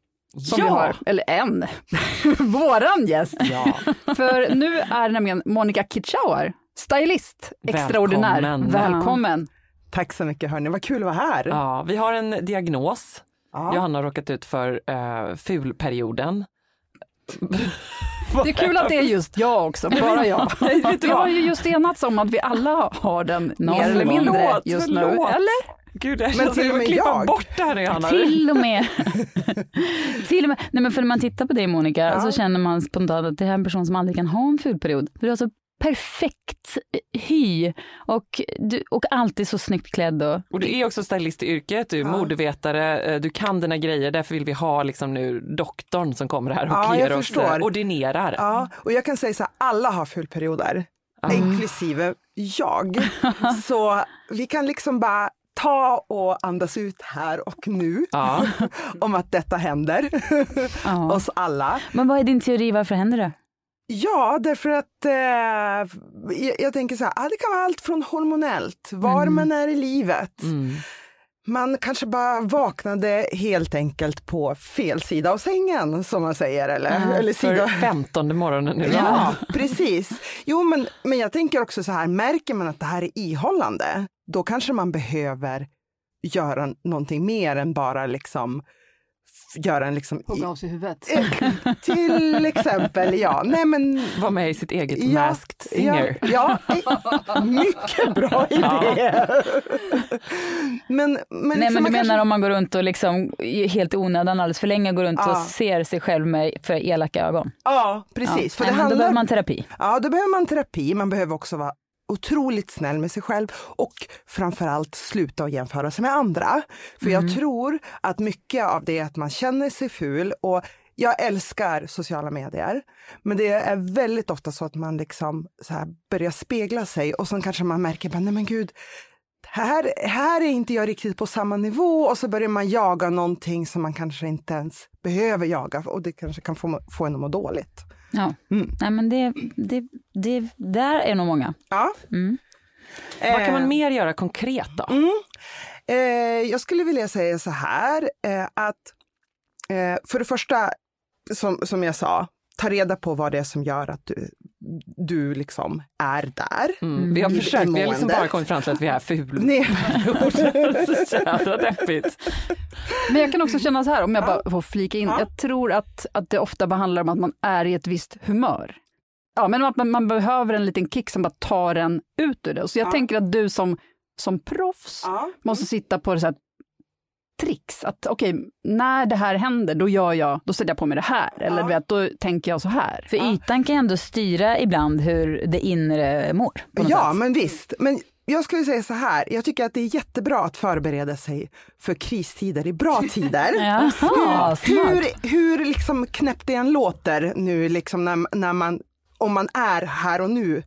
Som Ja. vi har, eller en, <laughs> våran gäst. Ja. För nu är nämligen Monica Kitschauer, stylist, extraordinär. Välkommen. Välkommen. Tack så mycket hörni, vad kul att vara här. Ja, vi har en diagnos. Ja. Johanna har råkat ut för uh, fulperioden. Det är kul att det är just jag också, bara jag. <laughs> Vi har ju just enats om att vi alla har den Någon mer eller mindre Förlåt, just nu. förlåt. Eller? Gud, jag Men till att och med klippa jag. bort det här Johanna. Till och med. <laughs> till och med. Nej men för när man tittar på dig Monica Ja. så känner man spontant att det här är en person som aldrig kan ha en fulperiod. För du har så perfekt hy och, du, och alltid så snyggt klädd. Och, Och du är också stylist i yrket, du är modevetare, eh, du kan dina grejer, därför vill vi ha liksom nu doktorn som kommer här och Ja, ger oss, förstår. eh, ordinerar. Ja, och jag kan säga så här, alla har fullperioder. inklusive jag. <laughs> Så vi kan liksom bara ta och andas ut här och nu Ja. <laughs> om att detta händer Ja. <laughs> oss alla. Men vad är din teori, varför händer det? Ja, därför att eh, jag, jag tänker så här, ah, det kan vara allt från hormonellt, var man är i livet. Mm. Man kanske bara vaknade helt enkelt på fel sida av sängen som man säger. Eller, eller För sida... femtonde morgonen rad. Ja, <laughs> precis. Jo, men, men jag tänker också så här, märker man att det här är ihållande, då kanske man behöver göra någonting mer än bara liksom göra en liksom... Hugga av sig huvudet. Eh, Till exempel, ja. Nej, men Var med i sitt eget Ja, Masked Singer. Ja, ja, mycket bra <laughs> idé. men, men, Nej liksom men du menar kanske- om man går runt och liksom helt i onödan alldeles för länge går runt Ja. och ser sig själv med för elaka ögon? Ja, precis. Ja. För Nej, det men Då handlar... behöver man terapi. Ja, då behöver man terapi. Man behöver också vara otroligt snäll med sig själv och framförallt sluta att jämföra sig med andra. För jag tror att mycket av det är att man känner sig ful och jag älskar sociala medier, men det är väldigt ofta så att man liksom så här börjar spegla sig och sen kanske man märker, nej men gud, här, här är inte jag riktigt på samma nivå och så börjar man jaga någonting som man kanske inte ens behöver jaga och det kanske kan få, få en att må dåligt. Ja. Mm. Nej men det, det, det, där är nog många. Ja. Mm. Vad kan man Eh, mer göra konkret då? Mm. Eh, jag skulle vilja säga så här eh, att eh, för det första, som, som jag sa, ta reda på vad det är som gör att du, du liksom är där. Mm. Vi har försökt, vi har liksom bara kommit fram till att vi är ful. Nej. <laughs> Så jävla deppigt. Men jag kan också känna så här, om jag bara får flika in, Ja. jag tror att, att det ofta handlar om att man är i ett visst humör. Ja, men att man, man behöver en liten kick som bara tar en ut ur det. Så jag Ja. tänker att du som, som proffs Ja. måste sitta på det så här tricks. Att okej, när det här händer, då gör jag, då sätter jag på mig det här. Eller Ja. du vet, då tänker jag så här. För ytan kan ju ändå styra ibland hur det inre mår. Ja, sätt. men visst. Men jag skulle säga så här, jag tycker att det är jättebra att förbereda sig för kristider i bra tider. <laughs> Jaha, hur, hur liksom knäppt det än låter nu, liksom när, när man, om man är här och nu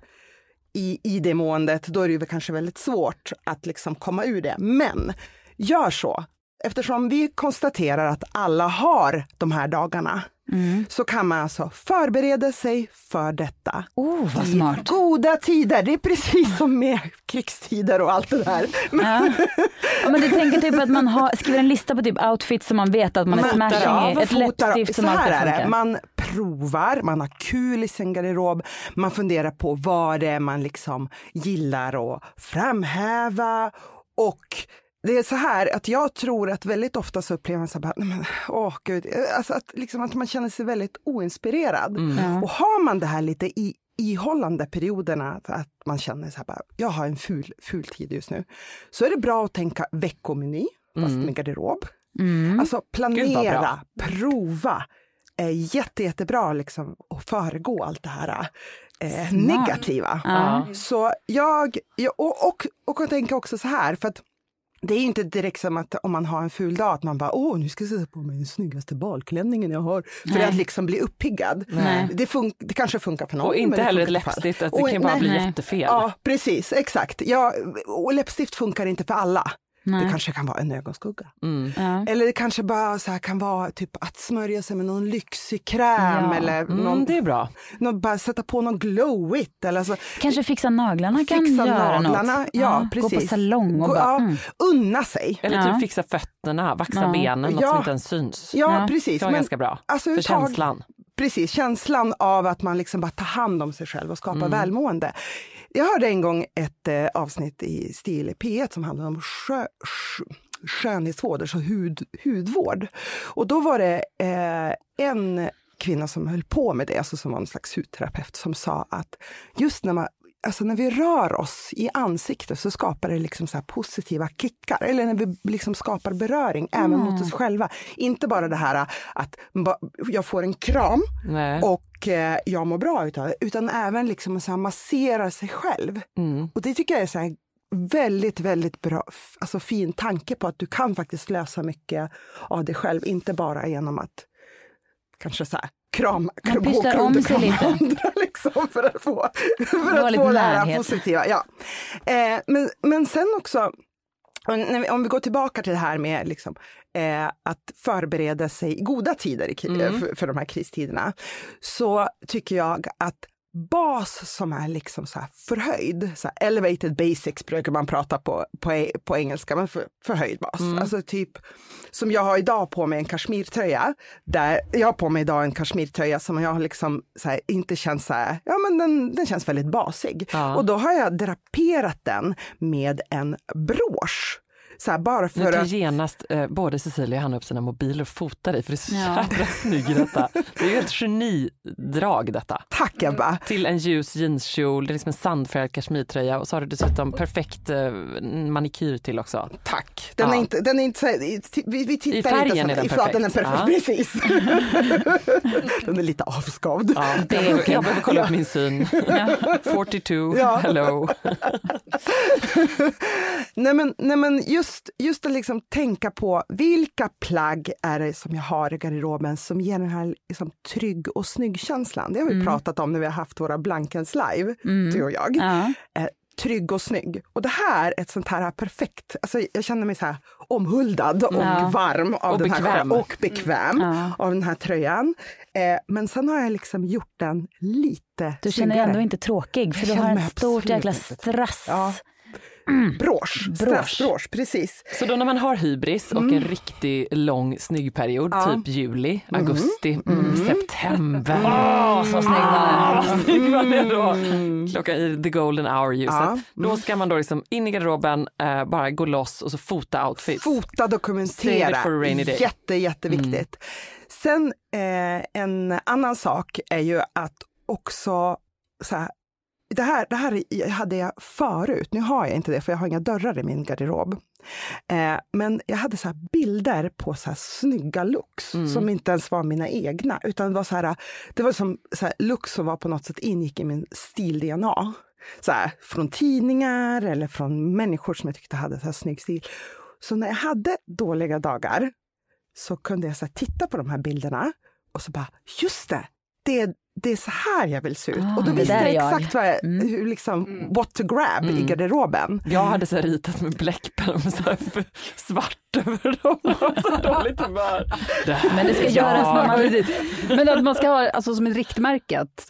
i, i det måendet, då är det ju kanske väldigt svårt att liksom komma ur det. Men gör så. Eftersom vi konstaterar att alla har de här dagarna, så kan man alltså förbereda sig för detta. Oh, vad I smart. goda tider, det är precis som med krigstider och allt det där. Ja. ja, men du tänker typ att man har, skriver en lista på typ outfits som man vet att man är Man smashing tar i, ett läppstift som alltid är det, funkar. man provar, man har kul i sin garderob, man funderar på vad det är man liksom gillar att framhäva och det är så här att jag tror att väldigt ofta så upplever man så här, men, åh gud, alltså att, liksom att man känner sig väldigt oinspirerad. Ja. Och har man det här lite i, ihållande perioderna, att man känner så här, bara, jag har en ful, ful tid just nu, så är det bra att tänka veckomeny, fast med garderob. Mm. Alltså planera, prova. är jätte, jättebra liksom att föregå allt det här eh, negativa. Ja. Så jag, jag och, och, och jag tänker också så här, för att det är ju inte direkt som att om man har en ful dag att man bara åh nu ska jag sätta på mig den snyggaste balklänningen jag har för Nej. att liksom bli uppiggad. Det, fun- det kanske funkar för någon. Och inte heller ett läppstift, att det Och kan bara nej. bli nej. jättefel. Ja precis, exakt. Ja, och läppstift funkar inte för alla. Nej. Det kanske kan vara en ögonskugga. Mm. Ja. Eller det kanske bara så här kan vara typ att smörja sig med någon lyxig kräm Ja. eller Mm, någon, det är bra. någon, bara sätta på någon glowigt. Eller så. Kanske fixa naglarna kan Fixa göra naglarna, något. ja, Gå på precis. salong och Gå- bara, ja, mm. Unna sig. Eller Ja. typ fixa fötterna, vaxa Ja. benen, något Ja. som inte ens syns. Ja, Ja. precis. Det var ganska bra. alltså, För känslan. Precis, känslan av att man liksom bara tar hand om sig själv och skapar Mm. välmående. Jag hörde en gång ett eh, avsnitt i Stil i P1 som handlade om skö, skö, skönhetsvård, alltså hud, hudvård. Och då var det eh, en kvinna som höll på med det, alltså som var en slags hudterapeut, som sa att just när man Alltså när vi rör oss i ansiktet så skapar det liksom så positiva kickar. Eller när vi liksom skapar beröring även mot oss själva. Inte bara det här att jag får en kram Nej. och eh, jag mår bra utav det, utan även liksom så här massera sig själv. Mm. Och det tycker jag är så här väldigt, väldigt bra, alltså fin tanke på att du kan faktiskt lösa mycket av dig själv, inte bara genom att kanske så här, krama, Man gå och krama andra <laughs> liksom för att få, för att få det här positiva. Ja. Eh, men, men sen också, och om vi går tillbaka till det här med liksom, eh, att förbereda sig i goda tider Mm. för, för de här kristiderna, så tycker jag att bas som är liksom så här förhöjd, så elevated basics brukar man prata på, på, på engelska, men för, förhöjd bas. Mm. Alltså typ som jag har idag på mig en kashmirtröja, där jag har på mig idag en kashmirtröja som jag liksom så här, inte känns så här, ja men den, den känns väldigt basig. Ja. Och då har jag draperat den med en brosch. Så här, bara Nu för tar att genast eh, både Cecilia och Hanna upp sina mobiler och fotar dig för det är så Ja. jävla snygg i detta. Det är ju ett genidrag detta. Tack Ebba! Till en ljus jeanskjol, det är liksom en sandfärgad kashmirtröja och så har du dessutom perfekt eh, manikyr till också. Tack! Den Ja. är inte, den är inte så här, vi, vi tittar I färgen inte är den så, ja, den är perfekt. perfekt, Ja. precis. <laughs> den är lite avskavd. Ja, Det är jag, <laughs> jag behöver kolla upp min syn. 42, Ja. hello. <laughs> nej men, nej men just, just att liksom tänka på vilka plagg är det som jag har i garderoben som ger den här liksom trygg och snygg känslan. Det har vi pratat om när vi har haft våra Blankens live, du och jag. Ja. Eh, trygg och snygg. Och det här är ett sånt här perfekt, alltså jag känner mig så här omhuldad och Ja. varm av Och den här bekväm. och bekväm Ja. av den här tröjan. Eh, men sen har jag liksom gjort den lite Du känner dig ändå inte tråkig för Jag du har ett stort jäkla strass. Ja. <clears throat> Brosch, strassbrosch, precis. Så då när man har hybris och en riktig lång snygg period, Ja. typ juli, augusti, mm, september. Åh, så snygg man är. Då. Klockan i the golden hour ljuset. Ja. Då ska man då liksom in i garderoben, eh, bara gå loss och så fota outfits. Fota, dokumentera. for a rainy day. Jätte, jätteviktigt. Sen eh, en annan sak är ju att också så här, det här, det här hade jag förut, nu har jag inte det för jag har inga dörrar i min garderob. Eh, men jag hade så här bilder på så här snygga looks som inte ens var mina egna, utan det var så här, det var som så här looks som var på något sätt ingick i min stil-DNA. Så här, från tidningar eller från människor som jag tyckte hade så här snygg stil. Så när jag hade dåliga dagar så kunde jag så titta på de här bilderna och så bara, just det, det är, det är så här jag vill se ut. Ah, och då det visste jag exakt vad jag, Mm. hur liksom, what to grab i garderoben. Jag hade så här ritat med bläckpenna med så här svart över dem. <laughs> Så dåligt humör. Men det ska göras när man... Men att man ska ha alltså, som ett riktmärke, att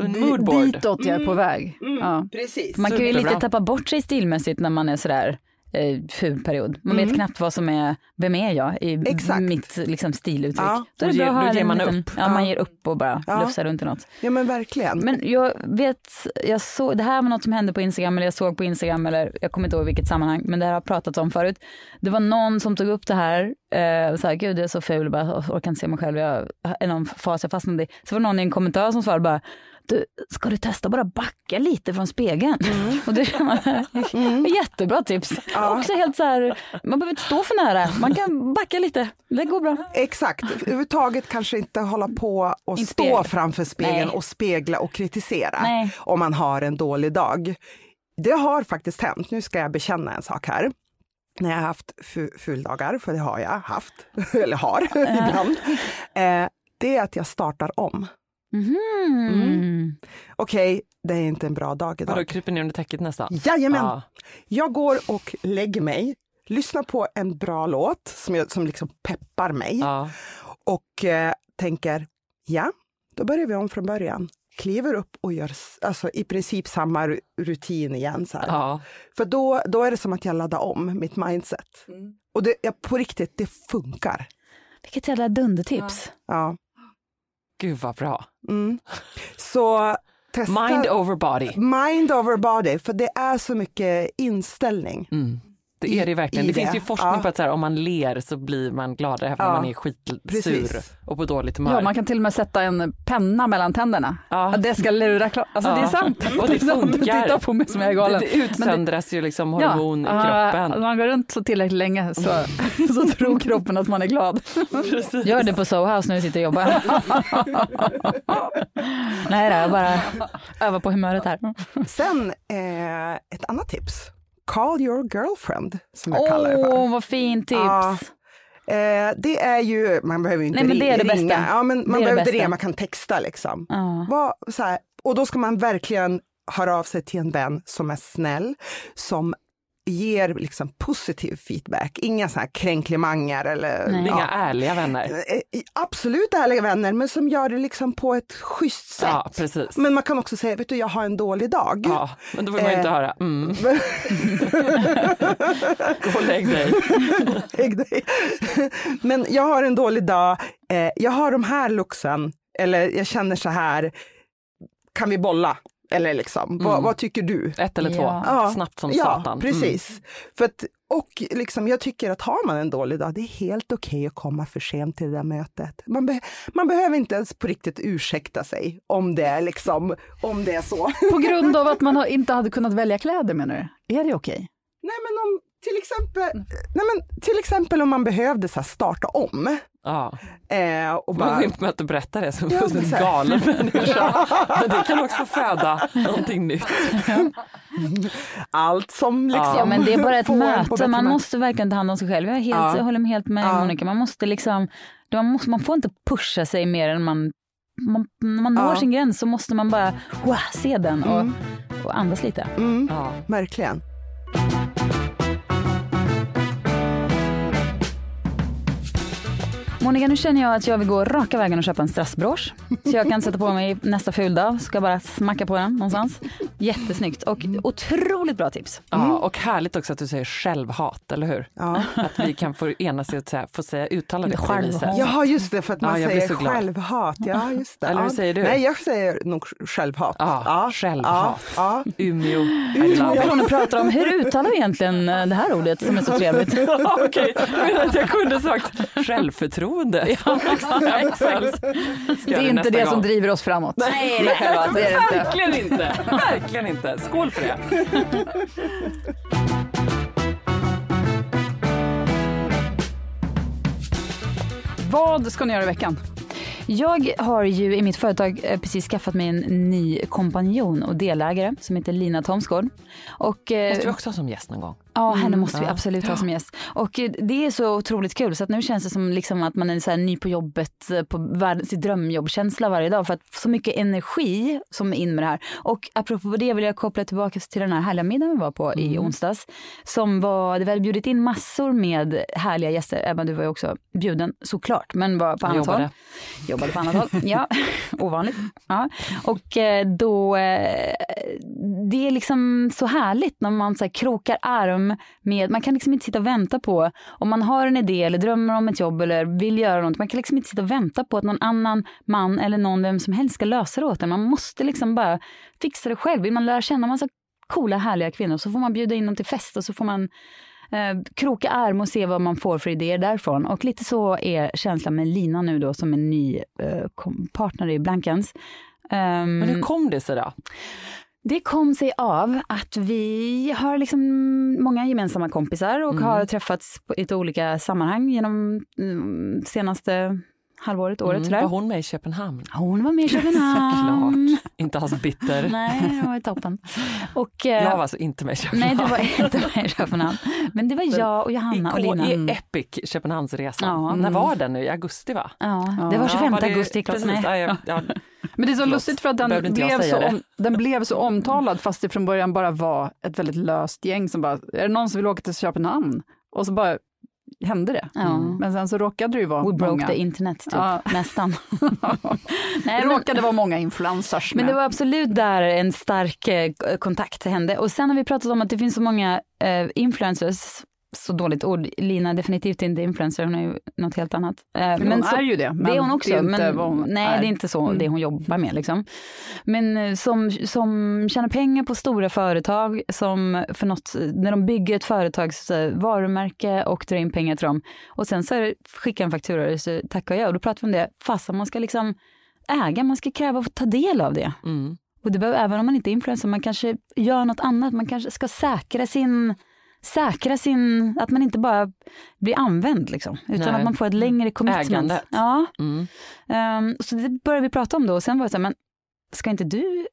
ditåt jag är på väg. Ja. Precis. Man kan ju Superbra. lite tappa bort sig stilmässigt när man är sådär eh, ful period. Man vet knappt vad som är, vem är jag i Exakt. mitt liksom, stiluttryck. Ja. Då är det Då bra ger- att ha då en ger man liten, upp. Ja, man Ja. ger upp och bara Ja. lufsar runt i något. Ja men verkligen. Men jag vet, jag såg, det här var något som hände på Instagram, eller jag såg på Instagram, eller jag kommer inte ihåg vilket sammanhang, men det här har pratats om förut. Det var någon som tog upp det här, eh, så här, gud jag är så ful, bara, jag orkar inte se mig själv, jag är någon fas jag fastnade i. Så var det någon i en kommentar som svarade bara, du, ska du testa bara backa lite från spegeln? <laughs> Och det mm. jättebra tips. Också helt så här, man behöver inte stå för nära, man kan backa lite, det går bra. Exakt, överhuvudtaget kange inte hålla på och Inte stå spegla. framför spegeln Nej. och spegla och kritisera Nej. om man har en dålig dag. Det har faktiskt hänt, nu ska jag bekänna en sak här. När jag har haft fu- fuldagar, för det har jag haft, <laughs> eller har <laughs> ibland, eh, det är att jag startar om. Mhm. Okej, det är inte en bra dag Vadå, idag. kryper ner under täcket nästan? Jajamän! Ja. Jag går och lägger mig, lyssnar på en bra låt som, jag, som liksom peppar mig. Ja. och eh, tänker, ja, då börjar vi om från början. Kliver upp och gör alltså, i princip samma ru- rutin igen. Så här. Ja. För då, då är det som att jag laddar om mitt mindset. Och det, ja, på riktigt, det funkar. Vilket jävla dundertips. Ja. Gud vad bra. Mm. Så testa Mind over body. mind over body, för det är så mycket inställning. Mm. Det är det verkligen. i Det, finns det. ju forskning Ja. på att så här, om man ler så blir man gladare även om Ja. man är skitsur Precis. och på dåligt humör. Ja, man kan till och med sätta en penna mellan tänderna. Ja. Att det ska lura klart. Alltså Ja. det är sant. <laughs> Och det <laughs> funkar. Titta på mig som jag är det, galen. det utsöndras ju liksom hormon i kroppen. Om man går runt så tillräckligt länge så, <laughs> så tror kroppen att man är glad. Gör det på Soho House när du sitter och jobbar. Nej då, jag bara övar på humöret här. Sen eh, ett annat tips. Call your girlfriend, som jag kallar det för. Åh, vad fint tips. Ja. Eh, det är ju, man behöver ju inte Nej, men det är det ringa. bästa. Ja, men Det man det behöver inte bästa. ringa, man kan texta liksom. Vad, så här, och då ska man verkligen höra av sig till en vän som är snäll, som ger liksom positiv feedback, inga så här kränklimanger eller Nej. Inga ja, ärliga vänner. eh, absolut ärliga vänner, men som gör det liksom på ett schysst sätt. Ja, precis. Men man kan också säga, vet du, jag har en dålig dag. Ja, men då vill man ju inte Eh. höra. Mm. <laughs> <laughs> Gå och lägg dig. <laughs> Lägg dig. Men jag har en dålig dag, eh, jag har de här looksen, eller jag känner så här, kan vi bolla? Eller liksom, vad, Mm. vad tycker du? Ett eller två, Ja. snabbt som ja, satan. Mm. precis. För att, och liksom, jag tycker att har man en dålig dag, det är helt okej att komma för sent till det där mötet. Man, be, man behöver inte ens på riktigt ursäkta sig om det är, liksom, om det är så. <laughs> På grund av att man har, inte hade kunnat välja kläder menar du? Är det okej? Nej men om till exempel, nej men till exempel om man behövde så här starta om. Ja. Eh, och Man bara, inte med att berätta det som Ja, en så här. galen <laughs> människa. Men det kan också föda någonting nytt. <laughs> allt som liksom Ja men det är bara ett <laughs> på möte, man måste verkligen ta hand om sig själv. Jag, är helt, Ja. jag håller helt med Ja. Monica, man måste liksom, man, måste, man får inte pusha sig mer än man, man när man når Ja. sin gräns så måste man bara wow, se den och, och andas lite. Mm, Ja. verkligen. Monica, nu känner jag att jag vill gå raka vägen och köpa en strassbrosch. Så jag kan sätta på mig nästa fuldag, ska bara smacka på den någonstans. Jättesnyggt och otroligt bra tips. Ja, och härligt också att du säger självhat, eller hur? Ja. Att vi kan få enas i att säga, få säga, uttala det på det viset. Jaha just det, för att man Ja, säger självhat. Ja, just det. Eller hur ja. säger du? Nej, jag säger nog självhat. Ja, självhat. Ja, ja. Umeå, I Två personer pratar om hur uttalar vi egentligen eh, det här ordet som är så trevligt. <laughs> Ja, Okej, jag menar att jag kunde sagt självförtroende. Som <laughs> <laughs> exempel. Ska Det är inte det som gång. driver oss framåt. Nej, det är det inte. Verkligen inte. Verkligen inte. Skål för det. Vad ska ni göra i veckan? Jag har ju i mitt företag eh, precis skaffat mig en ny kompanjon och delägare som heter Lina Thomsgård. Och, eh, Måste vi också ha som gäst någon gång. Ja, henne måste vi Ja. absolut ha som gäst. Och eh, det är så otroligt kul så att nu känns det som liksom att man är så ny på jobbet, eh, på världens drömjobbkänsla varje dag för att så mycket energi som är in med det här. Och apropå det vill jag koppla tillbaka till den här härliga middagen vi var på i onsdags. Som var, det vi hade bjudit in massor med härliga gäster, även du var ju också bjuden såklart, men var på annat håll. jobbade. På annat håll, <laughs> ja, ovanligt. Ja. Och eh, då, det är liksom så härligt när man så här krokar arm med, man kan liksom inte sitta och vänta på, om man har en idé eller drömmer om ett jobb eller vill göra något, man kan liksom inte sitta och vänta på att någon annan man eller någon, vem som helst ska lösa det åt en. Man måste liksom bara fixa det själv. Vill man lära känna massa coola, härliga kvinnor så får man bjuda in dem till fest och så får man eh, kroka arm och se vad man får för idéer därifrån. Och lite så är känslan med Lina nu då som en ny eh, partner i Blankens. Ehm, Men hur kom det sig då? Det kom sig av att vi har liksom många gemensamma kompisar och har träffats på lite olika sammanhang genom mm, senaste halvåret, året Mm, sådär. var hon med i Köpenhamn? Hon var med i Köpenhamn. <laughs> Såklart. Inte alls bitter. <laughs> Nej, det var toppen. Och, eh, Jag var alltså inte med i Köpenhamn. Nej, du var inte med i Köpenhamn. Men det var <laughs> jag och Johanna och I, Lina. I Epic Köpenhamnsresan. Ja. När var den nu? I augusti va? Ja, det var 25 Ja, var det- augusti precis, är. ja, ja, ja. Men det är så Förlåt. lustigt för att den blev, så om, den blev så omtalad fast det från början bara var ett väldigt löst gäng som bara, är det någon som vill åka till Köpenhamn? Och så bara hände det. Ja. Men sen så råkade det ju vara We broke många. the internet, typ. Ja. nästan. <laughs> Nej, Det men- råkade vara många influencers Men med. det var absolut där en stark eh, kontakt hände. Och sen har vi pratat om att det finns så många eh, influencers, så dåligt ord, Lina är definitivt inte influencer, hon är ju något helt annat. Eh, hon så, är ju det, men det är hon också, det är men hon nej är. det är inte så Mm. det hon jobbar med liksom. Men eh, som, som tjänar pengar på stora företag, som för något, när de bygger ett företags varumärke och drar in pengar till dem och sen så det, skickar en faktura så tackar jag och då pratar vi om det, fast man ska liksom äga, man ska kräva att få ta del av det. Mm. Och det behöver, även om man inte är influencer, man kanske gör något annat. Man kanske ska säkra sin, säkra sin, att man inte bara blir använd liksom. Utan Nej. att man får ett längre commitment. Ägandet. Ja, Mm. ehm, så det började vi prata om då. Och sen var det så här, men ska inte du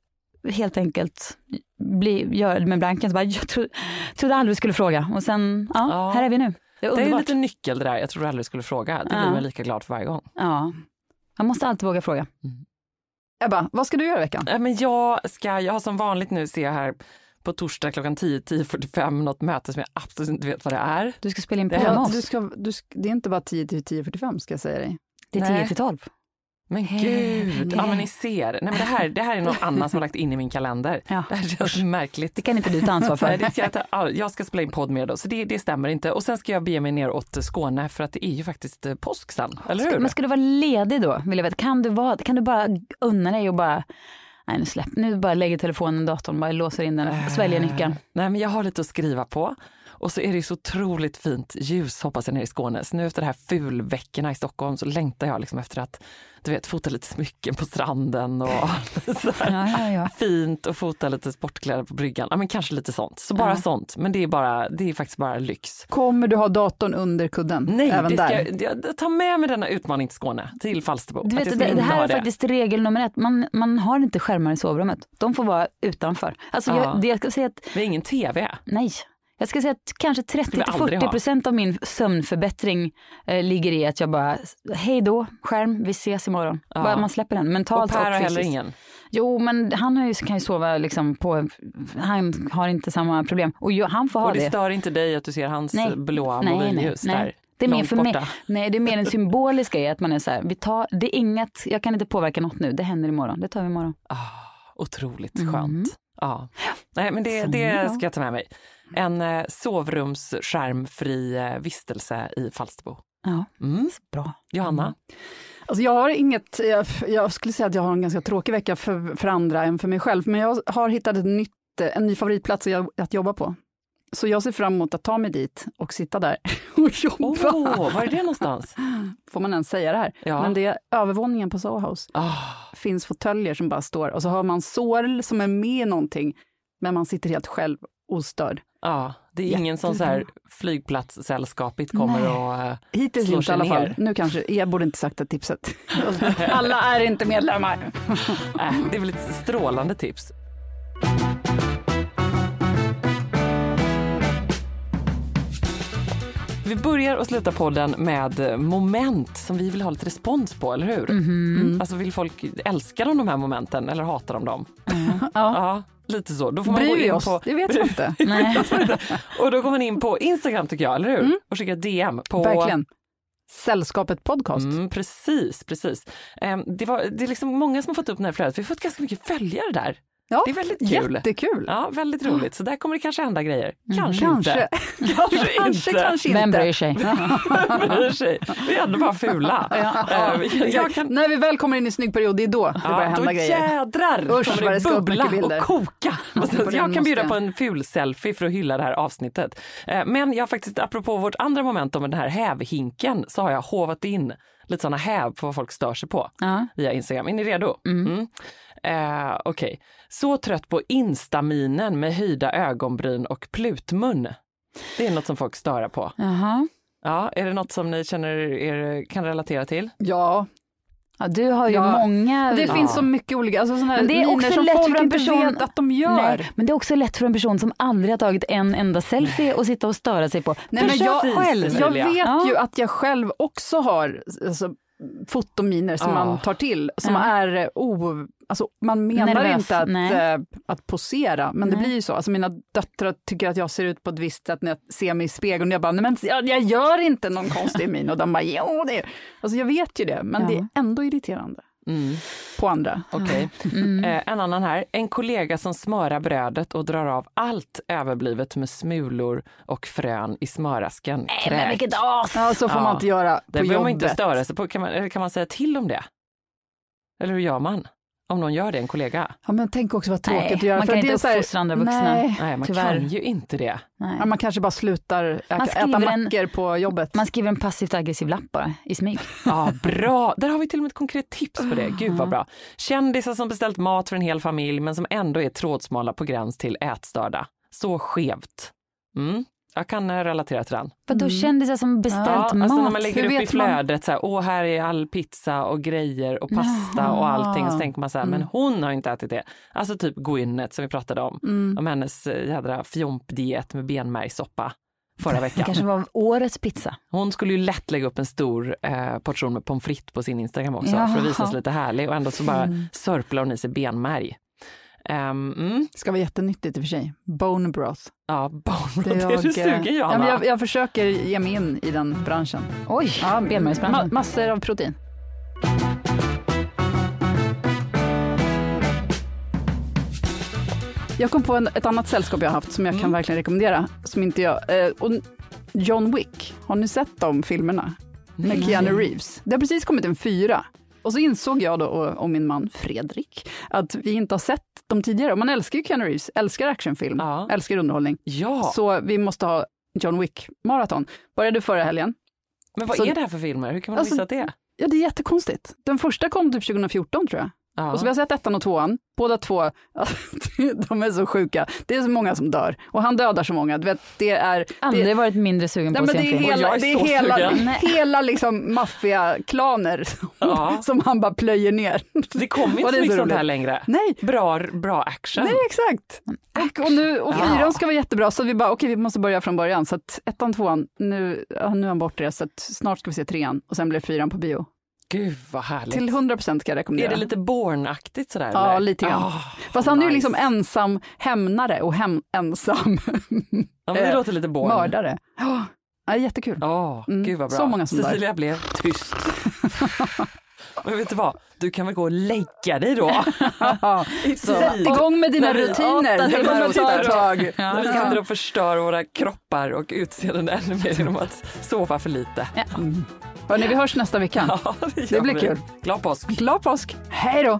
helt enkelt bli, göra det med Blanken? Så bara, jag tro, trodde aldrig vi skulle fråga. Och sen, ja, Ja. här är vi nu. Det är Det är liten nyckel det där, jag tror du aldrig skulle fråga. Det blir Ja. man lika glad för varje gång. Ja. Man måste alltid våga fråga. Ebba, vad ska du göra i veckan? Men jag ska, jag har som vanligt nu ser jag här på torsdag klockan 10, 10.45 något möte som jag absolut inte vet vad det är. Du ska spela in oss. du ska, du ska, det är inte bara 10 till 10.45 ska jag säga dig. Det är Nej. 10 till 12. Men gud, ja men ni <laughs> ser. Nej, men det, här, det här är någon annan som har lagt in i min kalender. Ja. Det här känns märkligt. Det kan inte du ta ansvar Nej, för. det ska jag, ta, jag ska spela in podd med då, så det, det stämmer inte. Och sen ska jag bege mig ner åt Skåne för att det är ju faktiskt eh, påsk sen, eller hur? Ska, men ska du vara ledig då? Vill jag veta. Kan, du vara, kan du bara unna dig och bara, nej nu släpp, nu bara lägger telefonen datorn, bara låser in den, sväljer nyckeln. Nej, men jag har lite att skriva på. Och så är det så otroligt fint ljus hoppas jag nere i Skåne. Så nu efter de här fulveckorna i Stockholm så längtar jag liksom efter att du vet, fota lite smycken på stranden och <laughs> så. Ja, ja, ja. fint och fota lite sportkläder på bryggan. Ja, men kanske lite sånt. Så bara sånt. Men det är, bara, det är faktiskt bara lyx. Kommer du ha datorn under kudden? Nej, även det där? jag, jag tar med mig denna utmaning till Skåne, till Falsterbo. Du vet, det, det här är faktiskt regel nummer ett. Man, man har inte skärmar i sovrummet. De får vara utanför. Alltså Ja. jag, det jag ska säga att, har ingen tv. nej. Jag ska säga att kanske vi aldrig 30-40 ha. procent av min sömnförbättring eh, ligger i att jag bara, hej då, skärm, vi ses imorgon. Ja. Bara man släpper den Och mentalt Per och, har heller fysiskt. ingen. Jo, men han ju, kan ju sova liksom på, han har inte samma problem. Och jag, han får ha Och det det. stör inte dig att du ser hans Nej. blåa Nej, mobilljus nej, nej. där? Det är, mer för mig, nej, det är mer en <laughs> symbolisk grej, att man är så här, vi tar, det är inget, jag kan inte påverka något nu, det händer imorgon, det tar vi imorgon. Ah, otroligt Mm. skönt. Ja. Nej, men det, det ska jag ta med mig. En eh, sovrumsskärmfri eh, vistelse i Falsterbo. Ja, Mm. bra. Johanna? Alltså jag har inget, jag, jag skulle säga att jag har en ganska tråkig vecka för, för andra än för mig själv, men jag har hittat ett nytt, eh, en ny favoritplats att, jobba på. Så jag ser fram emot att ta mig dit och sitta där <laughs> och jobba. var är det någonstans? Får man ens säga det här? Ja. Men det är övervåningen på Soho House. Ah, finns fåtöljer som bara står och så har man sorl som är med i någonting, men man sitter helt själv ostörd. Ja, det är ingen som så här flygplatssällskapigt kommer Nej. och... eh, Hittills Slår inte i sig alla fall. Nu kanske, jag borde inte sagt det tipset. <laughs> Alla är inte medlemmar. <laughs> äh, det är väl ett strålande tips. Vi börjar och slutar podden med moment som vi vill ha lite respons på, eller hur? Mm. Alltså vill folk, älskar de de här momenten eller hatar de dem? Ja. Ja, lite så. Då får man gå Bryr in oss? på, Det vet jag <laughs> inte. Och då går man in på Instagram tycker jag, eller hur? Och skickar DM på Verkligen. Sällskapet podcast. Mm, precis, precis. Ehm, det, var, det är liksom många som har fått upp den här flödet. Vi har fått ganska mycket följare där. Ja, Det är väldigt kul. Jättekul. Ja, väldigt roligt. Så där kommer det kanske hända grejer. <laughs> Kanske, Kanske. inte. Kanske, Kanske, inte. kanske inte. Vem bryr sig? <laughs> Vem bryr sig? Vi är ändå bara fula. Jag, jag kan, När vi väl kommer in i snygg period, det är då det börjar ja, hända då grejer. jädrar Usch, kommer det bubbla och koka. <laughs> jag kan bjuda på en ful selfie för att hylla det här avsnittet. Eh, Men jag har faktiskt, apropå vårt andra moment om den här hävhinken, så har jag hovat in lite sådana häv på vad folk stör sig på Ja. via Instagram. Är ni redo? Mm. Eh, Okej. Så trött på instaminen med höjda ögonbryn och plutmun. Det är något som folk störar på. Jaha. Ja, är det något som ni känner er kan relatera till? Ja, Ja, du har ju Ja, många... det ja. finns så mycket olika, alltså såna här Men det är också som lätt folk för en inte person- vet att de gör. Nej, men det är också lätt för en person som aldrig har tagit en enda selfie och sitta och störa sig på. Nej, men jag, själv. jag vet Ja. ju att jag själv också har alltså, fotominer som Ja. man tar till, som Ja. är eh, o... Alltså, man menar Nervös, inte att, nej. eh, att posera, men det Nej. blir ju så. Alltså, mina döttrar tycker att jag ser ut på ett visst sätt när jag ser mig i spegeln. Och jag bara, nej men jag, jag gör inte någon konstig min. Och de bara, jo det är... Alltså jag vet ju det, men Ja. det är ändå irriterande Mm. på andra. Okej. Mm. Eh, en annan här. En kollega som smörar brödet och drar av allt överblivet med smulor och frön i smörasken. Nej, Kräk. men vilket as! Ja, så får Ja. man inte göra på Det behöver man inte störa sig på. Kan man, eller kan man säga till om det? Eller hur gör man? Om någon gör det, en kollega? Ja, men tänk också vad tråkigt Nej, att göra. man kan inte uppfostra andra vuxna. Nej. Nej, man Tyvärr. kan ju inte det. Nej. Ja, man kanske bara slutar Man äta, äta skriver en- mackor på jobbet. Man skriver en passivt aggressiv lapp bara, i smyg. Ja, bra! Där har vi till och med ett konkret tips på det. Gud vad bra. Kändisar som beställt mat för en hel familj men som ändå är trådsmala på gräns till ätstörda. Så skevt. Mm. Jag kan eh, relatera till den. Vadå kändisar som beställt Ja, mat? alltså när man lägger Hur upp i vet man? flödet så här, åh här är all pizza och grejer och pasta och allting. Så tänker man så här, men hon har inte ätit det. Alltså typ Gwyneth som vi pratade om. Om hennes eh, jädra fjompdiet med benmärgssoppa. förra Det veckan. kanske var årets pizza. Hon skulle ju lätt lägga upp en stor eh, portion med pommes frites på sin Instagram också Jaha. för att visa sig lite härlig och ändå så bara Mm. sörplar hon i sig benmärg. Um, mm, Det ska vara jättenyttigt i och för sig. Bone broth. ja, barn, det, är <laughs> är du jag, eh, sugen ja, Johanna? men jag, jag försöker ge mig in i den branschen. Oj, Ja, ma- benmärgsbranschen. massor av protein. Jag kom på en, ett annat sällskap jag har haft som jag kan verkligen rekommendera. Som inte jag, eh, och John Wick, har ni sett de filmerna? Med Keanu Reeves. Det har precis kommit en fyra. Och så insåg jag då och, och min man Fredrik att vi inte har sett dem tidigare. Och man älskar ju Keanu Reeves, älskar actionfilm, Ja. älskar underhållning. Ja, Så vi måste ha John Wick-maraton. Började förra helgen. men vad så- är det här för filmer? Hur kan man Alltså, missa det? Ja, det är jättekonstigt. Den första kom typ 2014 tror jag. Ja. Och så vi har sett ettan och tvåan. Båda två, <laughs> de är så sjuka. Det är så många som dör. Och han dödar så många. Du vet, det är... Aldrig det, varit mindre sugen Nej, på att men se det en är film. hela, det är så hela, sugen. hela liksom maffiaklaner som, Ja. som han bara plöjer ner. Det kommer Och inte så är mycket så sånt här längre. Nej, Bra, bra action. nej exakt. Och, och, nu, och Ja. fyran ska vara jättebra, så vi bara, okej vi måste börja från början. Så att ettan, tvåan, nu, ja, nu är han bortrest, så att snart ska vi se trean och sen blir fyran på bio. Gud vad härligt. Till 100 procent ska jag rekommendera. Är det lite Bourne-aktigt sådär? Ja, eller? lite grann. Ah, Fast han är ju nice. liksom ensam hämnare och hem, ensam Ja, men det eh, låter lite Bourne. mördare. Oh, ja, jättekul. Ja, Mm, gud vad bra. så många som. Cecilia blev tyst. <laughs> Men vet du vad, du kan väl gå och lägga dig då. <laughs> Sätt igång med dina rutiner. åtta timmar och ta tag. Ja, ja. sitter och förstör våra kroppar och utseenden ännu mer genom att sova för lite. Ja. Hörni, vi hörs nästa vecka. Ja, det, Det blir vi. kul. Glad påsk. Glad påsk. Hej då!